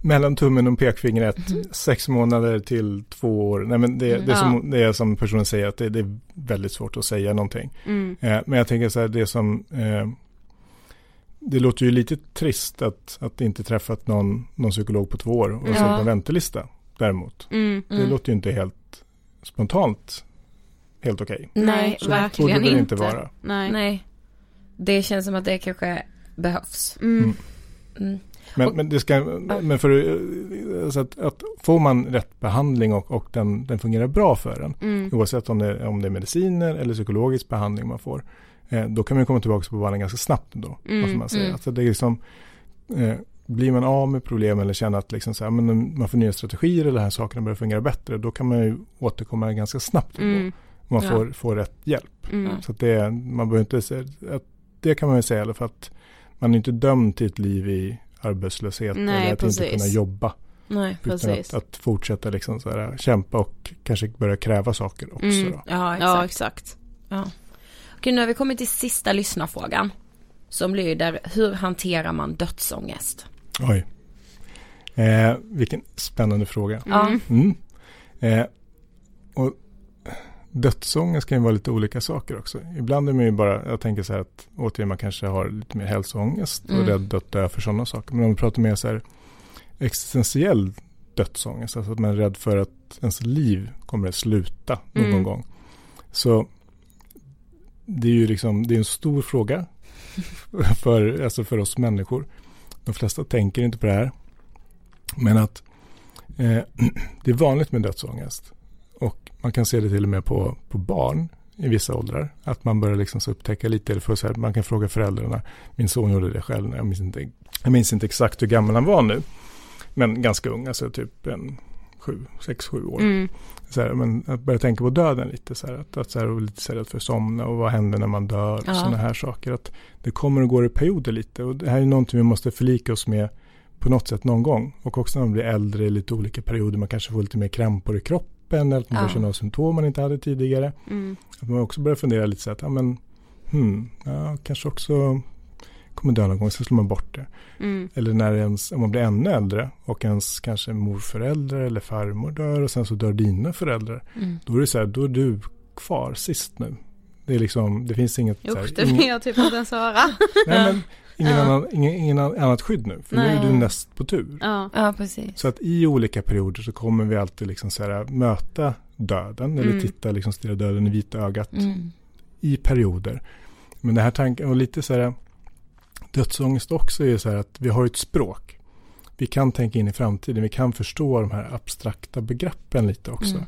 mellan tummen och pekfingret, mm. sex månader till två år. Nej, men det, det, är som, det är som personen säger, att det, det är väldigt svårt att säga någonting. Mm. Eh, men jag tänker så här, det som eh, det låter ju lite trist att, att inte träffat någon, någon psykolog på två år och ja. på en väntelista däremot. Mm, det mm. låter ju inte helt spontant helt okej.
Okay. Nej,
så
verkligen
det
inte.
inte vara.
Nej. Nej. Det känns som att det kanske behövs.
Mm. mm. mm. Men, men, det ska, men för alltså att, att får man rätt behandling och, och den, den fungerar bra för en, mm. oavsett om det, om det är mediciner eller psykologisk behandling man får, eh, då kan man komma tillbaka på banan ganska snabbt ändå. Mm. Man säger. Mm. Alltså det är liksom, eh, blir man av med problem eller känner att liksom så här, men man får nya strategier eller de här sakerna börjar fungera bättre, då kan man ju återkomma ganska snabbt. Mm. Man får, ja. får rätt hjälp. Mm. Så att det, man behöver inte att det kan man ju säga, för att man är inte dömd till ett liv i arbetslöshet Nej, eller att precis. inte kunna jobba.
Nej,
utan att, att, fortsätta liksom så här, kämpa och kanske börja kräva saker också. Mm.
Ja, exakt. Ja, exakt. Ja. Okej, nu har vi kommit till sista lyssnarfrågan. Som lyder, hur hanterar man dödsångest?
Oj. Eh, vilken spännande fråga.
Mm.
Mm. Eh, och dödsångest kan ju vara lite olika saker också. Ibland är man ju bara, jag tänker så här att återigen man kanske har lite mer hälsoångest och mm. rädd att dö för sådana saker. Men om vi pratar mer så här existentiell dödsångest, alltså att man är rädd för att ens liv kommer att sluta någon mm. gång. Så det är ju liksom, det är en stor fråga [laughs] för, alltså för oss människor. De flesta tänker inte på det här. Men att eh, [clears throat] det är vanligt med dödsångest. Och man kan se det till och med på, på barn i vissa åldrar. Att man börjar liksom så upptäcka lite, eller för så här, man kan fråga föräldrarna. Min son gjorde det själv, jag minns inte, jag minns inte exakt hur gammal han var nu. Men ganska ung, alltså typ en sju, sex, sju år. Mm. Så här, men att börja tänka på döden lite så här, att, att så här, och lite så här, för att somna och vad händer när man dör och ja. sådana här saker. Att det kommer och går i perioder lite och det här är någonting vi måste förlika oss med på något sätt någon gång. Och också när man blir äldre i lite olika perioder, man kanske får lite mer krämpor i kroppen eller att man ja. börjar känna symptom man inte hade tidigare. Mm. Att man också börjar fundera lite så att, ja men, hmm, ja, kanske också kommer dö någon gång, så slår man bort det. Mm. Eller när ens, om man blir ännu äldre och ens kanske morföräldrar eller farmor dör och sen så dör dina föräldrar. Mm. Då är det så här, då är du kvar sist nu. Det är liksom, det finns inget...
Usch, det vill jag typ inte ens höra. [laughs]
Nej, men ingen, ja. annan, ingen, ingen annat skydd nu. För Nej. nu är du näst på tur.
Ja. ja, precis.
Så att i olika perioder så kommer vi alltid liksom så här, möta döden. Mm. Eller titta, liksom stirra döden i vita ögat. Mm. I perioder. Men det här tanken, och lite så här, dödsångest också är så här att vi har ett språk. Vi kan tänka in i framtiden, vi kan förstå de här abstrakta begreppen lite också. Mm.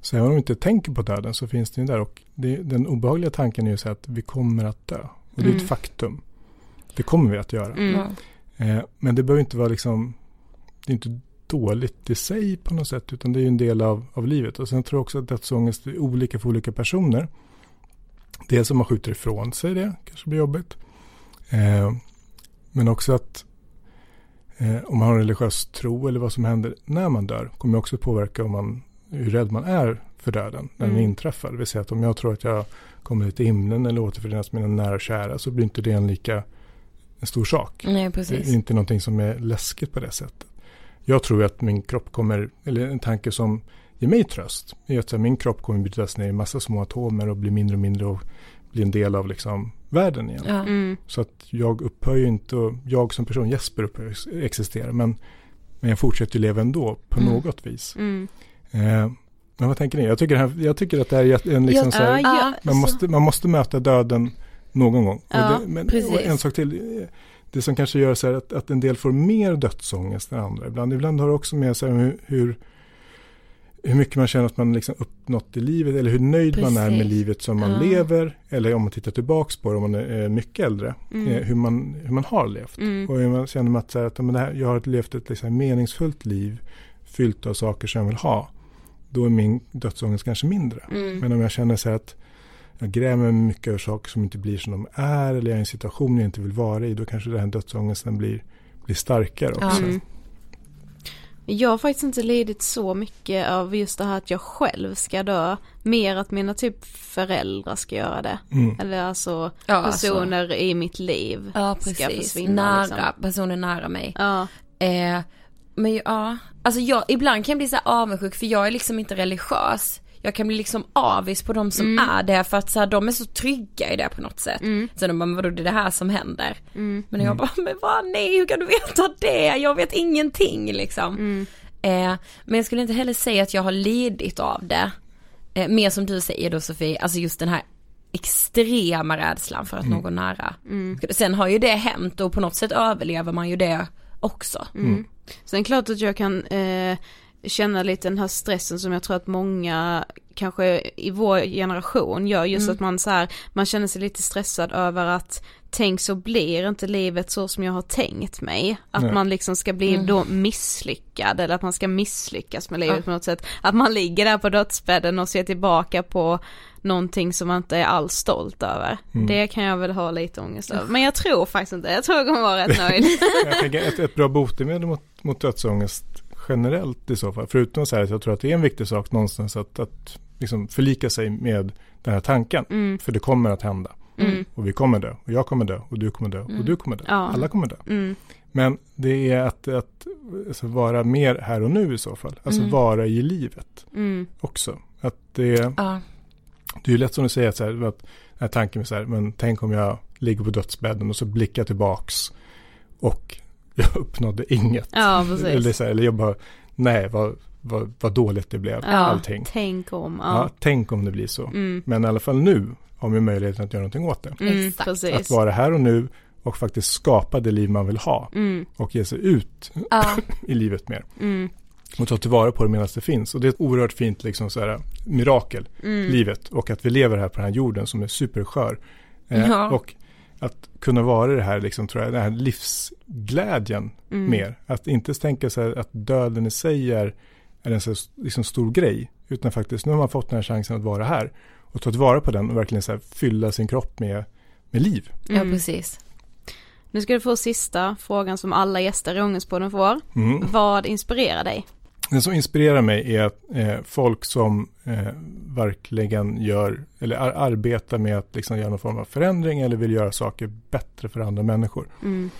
Så även om vi inte tänker på döden så finns det ju där. Och det, den obehagliga tanken är ju så att vi kommer att dö. Och det är ett mm. faktum. Det kommer vi att göra. Mm. Eh, men det behöver inte vara liksom, det är inte dåligt i sig på något sätt, utan det är en del av, av livet. Och sen tror jag också att dödsångest är olika för olika personer. Dels om man skjuter ifrån sig det, kanske blir jobbigt. Eh, men också att eh, om man har en religiös tro eller vad som händer när man dör kommer också påverka om man, hur rädd man är för döden när mm. den inträffar. Det vill säga att om jag tror att jag kommer till himlen eller återförenas med mina nära och kära så blir inte det en lika en stor sak.
Nej, precis.
Det är inte någonting som är läskigt på det sättet. Jag tror att min kropp kommer, eller en tanke som ger mig tröst, är att min kropp kommer brytas ner i massa små atomer och bli mindre och mindre och bli en del av liksom världen igen. Ja. Mm. Så att jag upphör ju inte, och jag som person, Jesper upphör existera, men, men jag fortsätter leva ändå på mm. något vis. Mm. Eh, men vad tänker ni? Jag tycker, här, jag tycker att det är en liksom ja, så här, ja, man, måste, man måste möta döden någon gång.
Ja,
och det, men, och en sak till, det som kanske gör så här att, att en del får mer dödsångest än andra. Ibland, ibland har det också med sig hur, hur hur mycket man känner att man liksom uppnått i livet eller hur nöjd Precis. man är med livet som man ja. lever. Eller om man tittar tillbaks på det om man är mycket äldre. Mm. Eh, hur, man, hur man har levt. Mm. Och hur man känner att, så här, att men det här, jag har levt ett liksom, meningsfullt liv fyllt av saker som jag vill ha. Då är min dödsångest kanske mindre. Mm. Men om jag känner så här att jag grämer mycket över saker som inte blir som de är. Eller jag är i en situation jag inte vill vara i. Då kanske den här dödsångesten blir, blir starkare också.
Jag har faktiskt inte lidit så mycket av just det här att jag själv ska dö. Mer att mina typ föräldrar ska göra det. Mm. Eller alltså ja, alltså. personer alltså. i mitt liv
ja, precis. ska försvinna. Nära, liksom. personer nära mig. Ja. Eh, Men ja, alltså jag, ibland kan jag bli så här avundsjuk för jag är liksom inte religiös. Jag kan bli liksom avis på de som
Mm.
är det för att så här, de är så trygga i det på något sätt. Så de bara, vadå det är det här som händer.
Mm.
Men jag bara, [laughs] men vad nej hur kan du veta det? Jag vet ingenting liksom.
Mm.
Eh, men jag skulle inte heller säga att jag har lidit av det. Eh, mer som du säger då Sofie, alltså just den här extrema rädslan för att
Mm.
någon nära. Sen har ju det hänt och på något sätt överlever man ju det också.
Mm. Sen klart att jag kan eh, känna lite den här stressen som jag tror att många kanske i vår generation gör just
Mm.
att man så här, man känner sig lite stressad över att tänk så blir inte livet så som jag har tänkt mig. Att
Nej.
man liksom ska bli
Mm.
då misslyckad eller att man ska misslyckas med livet
Ja.
på något sätt. Att man ligger där på dödsbädden och ser tillbaka på någonting som man inte är alls stolt över.
Mm.
Det kan jag väl ha lite ångest över. Men jag tror faktiskt inte, jag tror jag kommer vara rätt [laughs] nöjd.
Jag tänker ett, ett bra botemedel mot, mot dödsångest generellt i så fall. Förutom så här att jag tror att det är en viktig sak någonstans att, att liksom förlika sig med den här tanken.
Mm.
För det kommer att hända.
Mm.
Och vi kommer dö. Och jag kommer dö. Och du kommer dö. Och du kommer dö.
Ja.
Alla kommer dö.
Mm.
Men det är att, att alltså vara mer här och nu i så fall. Alltså
Mm.
vara i livet
Mm.
också. Att det,
Ja.
det är ju lätt som du säger att, så här, att den här tanken med så här, men tänk om jag ligger på dödsbädden och så blickar tillbaks och jag uppnådde inget.
Ja, precis.
Eller, så här, eller jag bara, nej vad, vad, vad dåligt det blev,
Ja,
allting.
Tänk om,
Ja.
ja.
tänk om det blir så.
Mm.
Men i alla fall nu har vi möjligheten att göra någonting åt det.
Mm.
Att vara här och nu och faktiskt skapa det liv man vill ha.
Mm,
Och ge sig ut
Ja. [laughs]
i livet mer.
mm,
Och ta tillvara på det medan det finns. Och det är ett oerhört fint liksom, så här, mirakel,
mm.
livet. Och att vi lever här på den här jorden som är superskör. Eh,
Ja.
Och att kunna vara det här, liksom, tror jag, den här livsglädjen
Mm.
mer. Att inte tänka sig att döden i sig är, är en så liksom, stor grej. Utan faktiskt, nu har man fått den här chansen att vara här. Och ta tillvara på den och verkligen så här, fylla sin kropp med, med liv.
ja,
Mm.
precis.
Nu ska du få sista frågan som alla gäster i Ångestpodden får.
Mm.
Vad inspirerar dig?
Det som inspirerar mig är att eh, folk som eh, verkligen gör eller ar- arbetar med att liksom göra någon form av förändring eller vill göra saker bättre för andra människor.
Mm.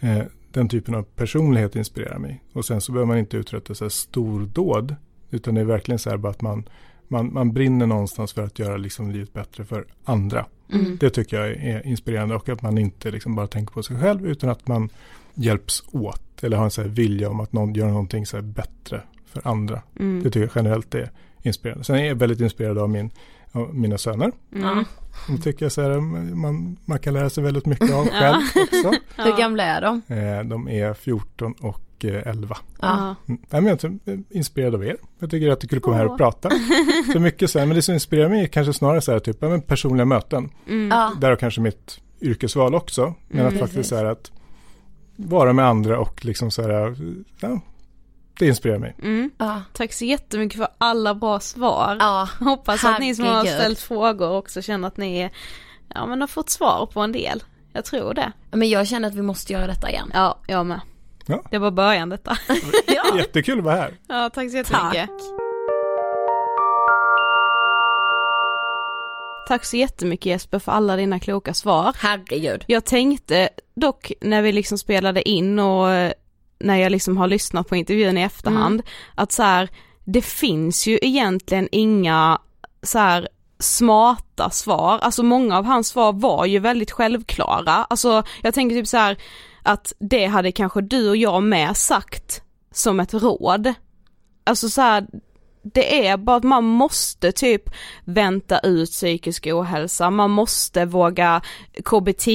Eh, den typen av personlighet inspirerar mig. Och sen så behöver man inte uträtta så här stordåd. Utan det är verkligen så här bara att man, man, man brinner någonstans för att göra liksom livet bättre för andra.
Mm.
Det tycker jag är inspirerande och att man inte liksom bara tänker på sig själv utan att man hjälps åt. Eller har en så här vilja om att någon gör någonting så här bättre för andra.
Mm.
Det tycker jag generellt är inspirerande. Sen är jag väldigt inspirerad av, min, av mina söner.
Mm.
De tycker jag så här, man, man kan lära sig väldigt mycket av själv också. [laughs]
Hur gamla är de?
Eh, de är 14 och eh, 11.
Ja.
Mm. Nej, men jag är inspirerad av er. Jag tycker att det är kul att komma här och prata. [laughs] Så mycket så här, men det som inspirerar mig är kanske snarare så här, typ, ja, personliga möten.
Mm.
Ja.
Därav kanske mitt yrkesval också. Men
Mm,
att faktiskt
precis.
så här att vara med andra och liksom så här, ja, det inspirerar mig.
Mm.
Ja.
Tack så jättemycket för alla bra svar.
Ja.
Hoppas att ni som har ställt frågor också känner att ni ja men har fått svar på en del. Jag tror det.
Men jag känner att vi måste göra detta igen.
Ja, jag med.
Ja.
Det var början detta. [laughs]
Ja.
Jättekul att vara här.
Ja, tack så jättemycket.
Tack.
Tack så jättemycket Jesper för alla dina kloka svar.
Herregud.
Jag tänkte dock när vi liksom spelade in och eh, när jag liksom har lyssnat på intervjun i efterhand, att så här, det finns ju egentligen inga så här smarta svar, alltså många av hans svar var ju väldigt självklara, alltså jag tänker typ så här att det hade kanske du och jag med sagt som ett råd. Alltså så här, det är bara att man måste typ vänta ut psykisk ohälsa, man måste våga KBT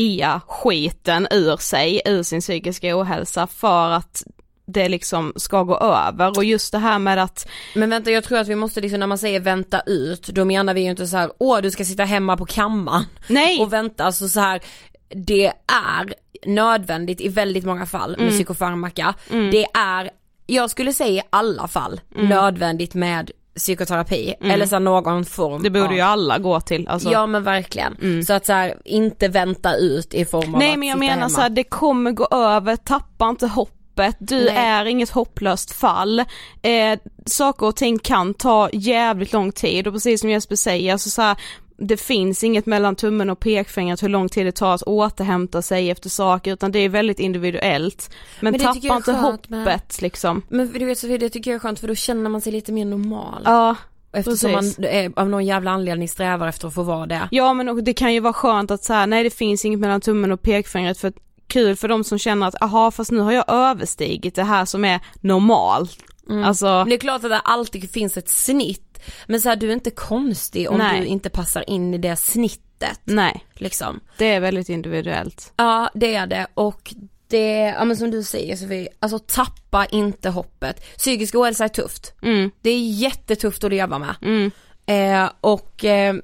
skiten ur sig, ur sin psykiska ohälsa för att det liksom ska gå över. Och just det här med att
Men vänta jag tror att vi måste liksom när man säger vänta ut, då menar vi ju inte så här, åh du ska sitta hemma på kammaren.
Nej,
och vänta, alltså så här det är nödvändigt i väldigt många fall med psykofarmaka. Det är, jag skulle säga i alla fall, nödvändigt med psykoterapi eller så någon form
det borde
av-
ju alla gå till alltså.
Ja men verkligen. Så att så här, inte vänta ut i form av
Nej
att
men jag menar
hemma.
så här, det kommer gå över, tappa inte hoppet, du
Nej.
är inget hopplöst fall. Eh, saker och ting kan ta jävligt lång tid och precis som Jesper säger, alltså så här, det finns inget mellan tummen och pekfingret hur lång tid det tar att återhämta sig efter saker utan det är väldigt individuellt. Men,
Men
tappa
är
inte
skönt med-
hoppet liksom.
Men du vet Sofie, det tycker jag är skönt för då känner man sig lite mer normal.
Ja,
Eftersom
precis.
man eh, av någon jävla anledning strävar efter att få vara det.
Ja men det kan ju vara skönt att säga nej det finns inget mellan tummen och pekfingret för kul för de som känner att aha fast nu har jag överstigit det här som är normalt. Alltså,
Men det är klart att det alltid finns ett snitt. Men så här, du är inte konstig om
Nej.
du inte passar in i det snittet.
nej,
Liksom.
det är väldigt individuellt.
Ja det är det och det, ja men som du säger Sofie, alltså tappa inte hoppet. Psykisk ohälsa är tufft.
Mm,
Det är jättetufft att leva med.
mm,
Eh, och eh,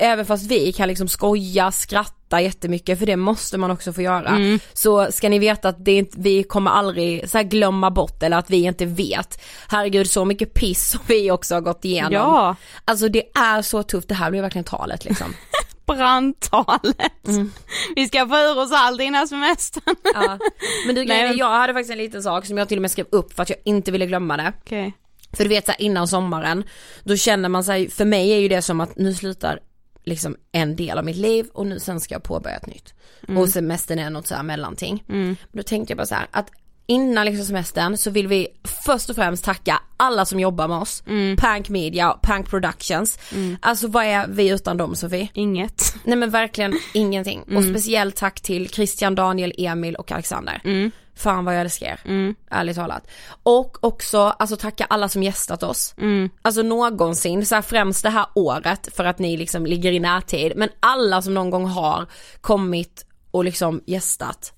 även fast vi kan liksom skoja, skratta jättemycket för det måste man också få göra.
Mm.
Så ska ni veta att det inte, vi kommer aldrig så glömma bort eller att vi inte vet. Herregud så mycket piss som vi också har gått igenom.
ja,
Alltså det är så tufft, det här blir verkligen talet liksom. [laughs]
brandtalet.
Mm.
Vi ska få ur oss allt innan semestern. [laughs]
ja. Men du grejen jag hade faktiskt en liten sak som jag till och med skrev upp för att jag inte ville glömma det.
Okej.
För du vet så här, innan sommaren, då känner man sig, för mig är ju det som att nu slutar liksom en del av mitt liv och nu sen ska jag påbörja ett nytt. Och semestern är något så här mellanting. Men Då tänkte jag bara så här att innan liksom semestern så vill vi först och främst tacka alla som jobbar med oss. Pank Media, Pank Productions. Alltså vad är vi utan dem Sofie?
Inget.
Nej men verkligen ingenting. Och speciellt tack till Christian, Daniel, Emil och Alexander. Fan vad jag älskar er. Ärligt talat. Och också alltså tacka alla som gästat oss. Alltså någonsin, så här främst det här året för att ni liksom ligger i närtid. Men alla som någon gång har kommit och liksom gästat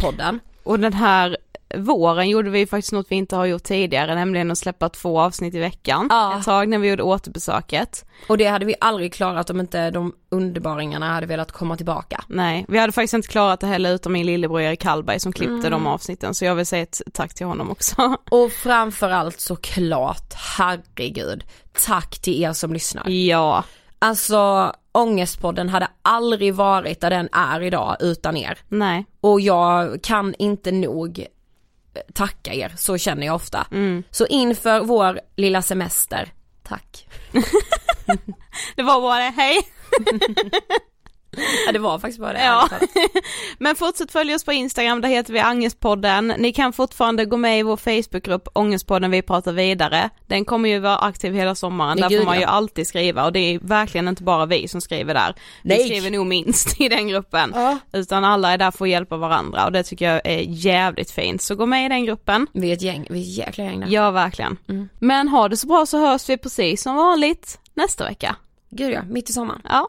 podden.
Och den här våren gjorde vi faktiskt något vi inte har gjort tidigare, nämligen att släppa två avsnitt i veckan.
Ja.
Ett tag när vi gjorde återbesöket.
Och det hade vi aldrig klarat om inte de underbaringarna hade velat komma tillbaka.
Nej, vi hade faktiskt inte klarat det heller utan min lillebror Erik Hallberg som klippte de avsnitten, så jag vill säga ett tack till honom också. [laughs]
Och framförallt såklart, herregud, tack till er som lyssnar.
ja,
Alltså Ångestpodden hade aldrig varit där den är idag utan er.
nej,
Och jag kan inte nog tacka er, så känner jag ofta. Så inför vår lilla semester, tack. [laughs]
det var bara det, hej! [laughs] [laughs]
Ja det var faktiskt bara det.
Ja. [laughs] Men fortsätt följa oss på Instagram, där heter vi Angestpodden. Ni kan fortfarande gå med i vår Facebookgrupp Ångestpodden Vi pratar vidare. Den kommer ju vara aktiv hela sommaren,
Men
där
gud,
får man ju
ja.
alltid skriva och det är verkligen inte bara vi som skriver där. Vi
Nej.
skriver nog minst [laughs] i den gruppen.
Ja.
Utan alla är där för att hjälpa varandra och det tycker jag är jävligt fint. Så gå med i den gruppen.
Vi är ett gäng, vi är ett jäkla gäng där.
Ja, verkligen.
Mm.
Men ha det så bra så hörs vi precis som vanligt nästa vecka.
Gud ja, mitt i sommaren.
Ja,